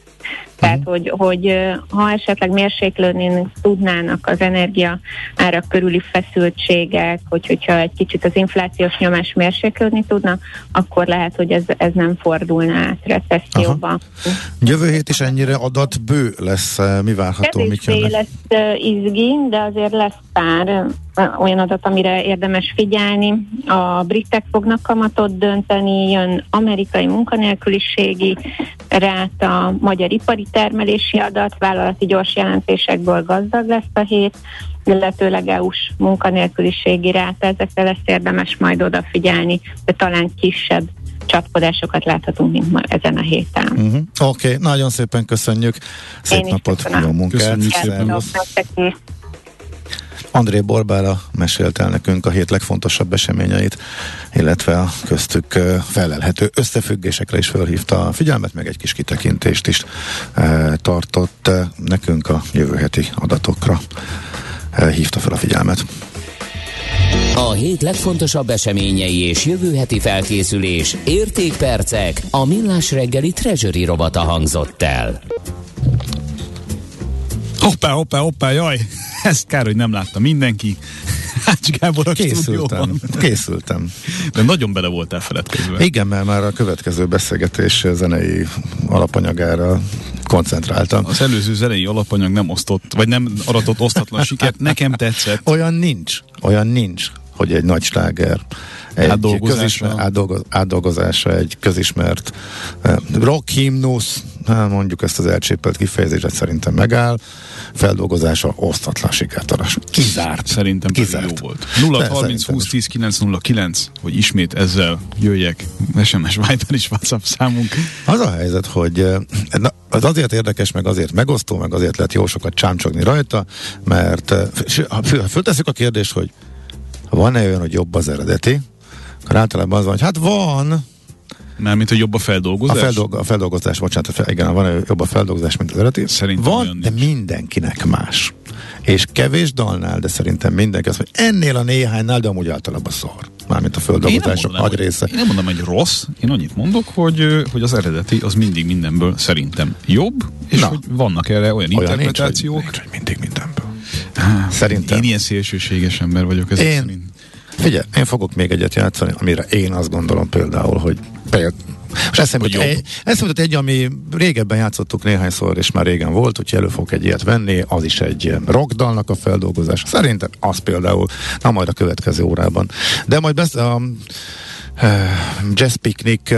Tehát, uh-huh. hogy, hogy ha esetleg mérséklődni tudnának az energia árak körüli feszültségek, hogy, hogyha egy kicsit az inflációs nyomás mérséklődni tudna, akkor lehet, hogy ez, ez nem fordulna át recesszióba. Aha. Jövő hét is ennyire adatbő lesz, mi várható? Kevésbé lesz izgi, de azért lesz pár olyan adat, amire érdemes figyelni. A britek fognak kamatot dönteni, jön amerikai munkanélküliségi ráta, magyar ipari termelési adat, vállalati gyors jelentésekből gazdag lesz a hét, illetőleg EU-s munkanélküliségi ráta, ezekre lesz érdemes majd odafigyelni, de talán kisebb csapkodásokat láthatunk, mint ma ezen a héten. Uh-huh. Oké, okay, nagyon szépen köszönjük. Szép Én napot, jó munkát. Köszönjük szépen. Is. André Borbára mesélt el nekünk a hét legfontosabb eseményeit, illetve a köztük felelhető összefüggésekre is felhívta a figyelmet, meg egy kis kitekintést is tartott nekünk a jövő heti adatokra. Hívta fel a figyelmet. A hét legfontosabb eseményei és jövő heti felkészülés, értékpercek, a millás reggeli treasury robata hangzott el. Hoppá, hoppá, hoppá, jaj! *laughs* Ezt kár, hogy nem látta mindenki. *laughs* Ács Gábor a Készültem, készültem. De nagyon bele voltál feledkezve. Igen, mert már a következő beszélgetés zenei alapanyagára koncentráltam. Az előző zenei alapanyag nem osztott, vagy nem aratott osztatlan sikert. Nekem tetszett. *laughs* Olyan nincs, olyan nincs, hogy egy nagy sláger egy Átdolgozása. közismer, átdolgoz, átdolgozása egy közismert eh, rock himnusz, hát mondjuk ezt az elcsépelt kifejezést szerintem megáll, feldolgozása osztatlan sikertaras. Kizárt. Szerintem Kizárt. jó volt. 0 De 30 szerintem 20 is. 10 909, hogy ismét ezzel jöjjek. SMS Viber is WhatsApp számunk. Az a helyzet, hogy eh, na, az azért érdekes, meg azért megosztó, meg azért lehet jó sokat csámcsogni rajta, mert eh, ha föltesszük a kérdést, hogy van-e olyan, hogy jobb az eredeti, akkor általában az van, hogy hát van, Mármint, hogy jobb a A, feldolgozás? feldolg, a feldolgozás, bocsánat, a fel, igen, van jobb a feldolgozás, mint az eredeti. Szerintem van, de nincs. mindenkinek más. És kevés dalnál, de szerintem mindenki azt mondja, ennél a néhánynál, de amúgy általában szar. Mármint a földolgozások mondanám, nagy része. én nem mondom, hogy rossz, én annyit mondok, hogy, hogy az eredeti az mindig mindenből szerintem jobb, és Na. hogy vannak erre olyan, Olyan nincs, hogy, interpretációk. nincs, hogy mindig mindenből. Á, Szerintem. Én ilyen szélsőséges ember vagyok ezek Én- szerint. Figyelj, én fogok még egyet játszani, amire én azt gondolom például, hogy például most eszembe jut egy, eszembe egy, ami régebben játszottuk néhányszor, és már régen volt, hogy elő fogok egy ilyet venni, az is egy rockdalnak a feldolgozása. Szerintem az például, na majd a következő órában. De majd besz, a, Jazz Picnic,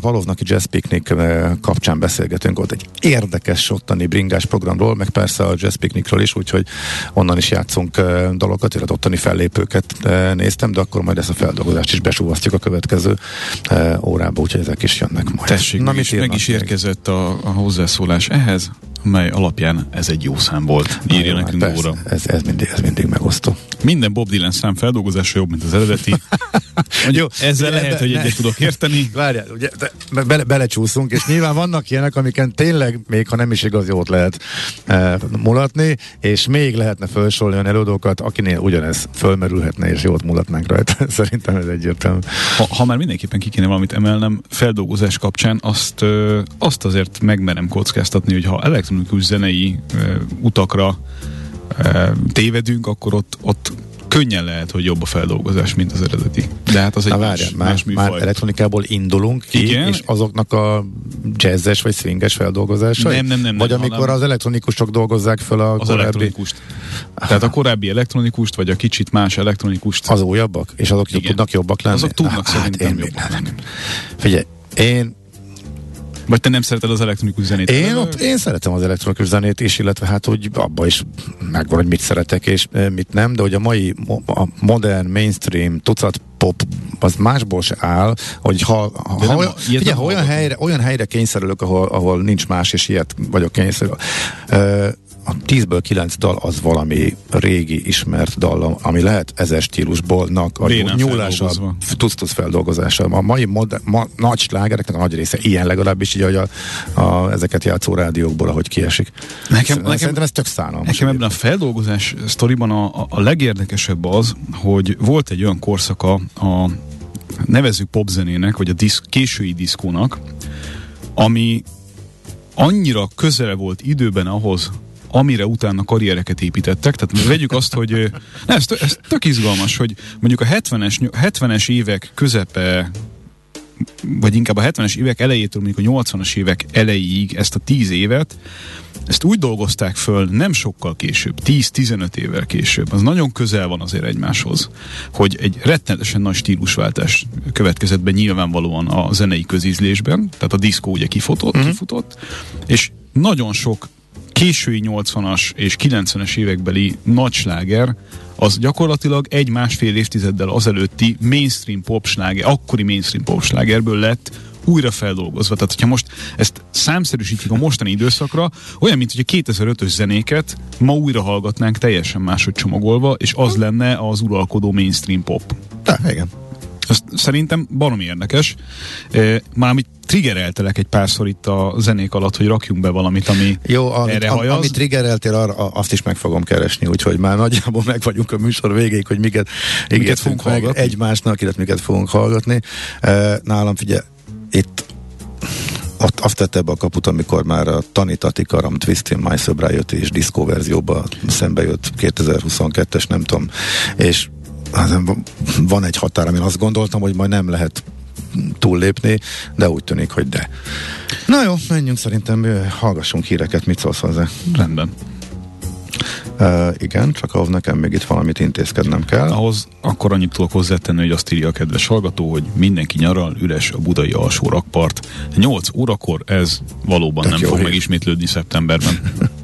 Valovnaki Jazz Picnic kapcsán beszélgetünk. Ott egy érdekes ottani bringás programról, meg persze a Jazz Picnicről is, úgyhogy onnan is játszunk dalokat, illetve ottani fellépőket néztem, de akkor majd ezt a feldolgozást is besúvasztjuk a következő órába, úgyhogy ezek is jönnek majd. Tessék, Na, meg, mit is, meg is érkezett a, a hozzászólás ehhez, mely alapján ez egy jó szám volt. Írja jó, hát nekünk persze, óra. Ez, ez, mindig, ez mindig megosztó. Minden Bob Dylan szám feldolgozása jobb, mint az eredeti. *laughs* Mondjuk, ezzel Ugye, lehet, de- hogy ne- egyet tudok érteni. *laughs* Várjál, ugye, de be- bele, belecsúszunk, és nyilván vannak ilyenek, amiken tényleg, még ha nem is igaz, jót lehet e, mulatni, és még lehetne felsorolni olyan előadókat, akinél ugyanez fölmerülhetne, és jót mulatnánk rajta. *laughs* Szerintem ez egyértelmű. Ha, ha már mindenképpen ki kéne valamit emelnem, feldolgozás kapcsán azt, ö, azt azért megmerem kockáztatni, hogy ha elektronikus zenei ö, utakra ö, tévedünk, akkor ott, ott könnyen lehet, hogy jobb a feldolgozás, mint az eredeti. De hát az egy Na más, várjál, már, más műfaj. már elektronikából indulunk ki, Igen. és azoknak a jazzes vagy swinges feldolgozásai? Nem, nem, nem, Vagy nem, amikor hanem- az elektronikusok dolgozzák fel a az korábbi, elektronikust. Tehát a korábbi elektronikust, vagy a kicsit más elektronikust. az újabbak, és azok Igen. tudnak jobbak lenni? Azok tudnak Hát, szerintem én, jobbak lenni. Figyelj, én Vagy te nem szereted az elektronikus zenét? Én, ott, én szeretem az elektronikus zenét is, illetve hát úgy abba is megvan, hogy mit szeretek és eh, mit nem, de hogy a mai a modern, mainstream, tucat pop, az másból se áll, hogy ha, ha, De ha, olyan, figyelj, ha olyan, helyre, olyan helyre kényszerülök, ahol, ahol nincs más, és ilyet vagyok kényszerül. Uh, a 10-ből 9 dal az valami régi, ismert dal, ami lehet ezer stílusból a Bénán nyúlása, tuc-tuc feldolgozása. A mai moder, ma, nagy slágereknek a nagy része ilyen legalábbis, így, ahogy a, a, ezeket játszó rádiókból, ahogy kiesik. Nekem- Szerintem, nekem- szerintem ez tök szánalmas. Nekem ebben a feldolgozás sztoriban a, a, legérdekesebb az, hogy volt egy olyan korszaka a nevezzük popzenének, vagy a disz, késői diszkónak, ami annyira közel volt időben ahhoz, amire utána karriereket építettek. Tehát vegyük azt, hogy ne, ez, ez tök izgalmas, hogy mondjuk a 70-es, 70-es évek közepe vagy inkább a 70-es évek elejétől mondjuk a 80-as évek elejéig ezt a 10 évet, ezt úgy dolgozták föl nem sokkal később, 10-15 évvel később, az nagyon közel van azért egymáshoz, hogy egy rettenetesen nagy stílusváltás következett be nyilvánvalóan a zenei közízlésben, tehát a diszkó ugye kifutott, uh-huh. kifutott, és nagyon sok késői 80-as és 90-es évekbeli nagysláger, az gyakorlatilag egy-másfél évtizeddel azelőtti mainstream pop sláger, akkori mainstream pop slágerből lett újra feldolgozva. Tehát, hogyha most ezt számszerűsítjük a mostani időszakra, olyan, mint hogy a 2005-ös zenéket ma újra hallgatnánk teljesen máshogy csomagolva, és az lenne az uralkodó mainstream pop. De, igen. Ez szerintem baromi érdekes. Már amit triggereltelek egy párszor itt a zenék alatt, hogy rakjunk be valamit, ami Jó, amit, erre hajaz. amit triggereltél, arra, azt is meg fogom keresni, úgyhogy már nagyjából meg vagyunk a műsor végéig, hogy miket, ígértünk fogunk hallgatni? egymásnak, illetve miket fogunk hallgatni. Nálam figyelj, itt ott azt tette be a kaput, amikor már a Tanitati Karam Twist in My Sobriety és diszkó verzióba szembe jött 2022-es, nem tudom, és van egy határ, amin azt gondoltam, hogy majd nem lehet túllépni, de úgy tűnik, hogy de. Na jó, menjünk szerintem, hallgassunk híreket, mit szólsz hozzá? Rendben. Uh, igen, csak ahhoz nekem még itt valamit intézkednem kell. Ahhoz akkor annyit tudok hozzátenni, hogy azt írja a kedves hallgató, hogy mindenki nyaral, üres a budai alsó rakpart. 8 órakor ez valóban Tök nem fog hír. megismétlődni szeptemberben. *laughs*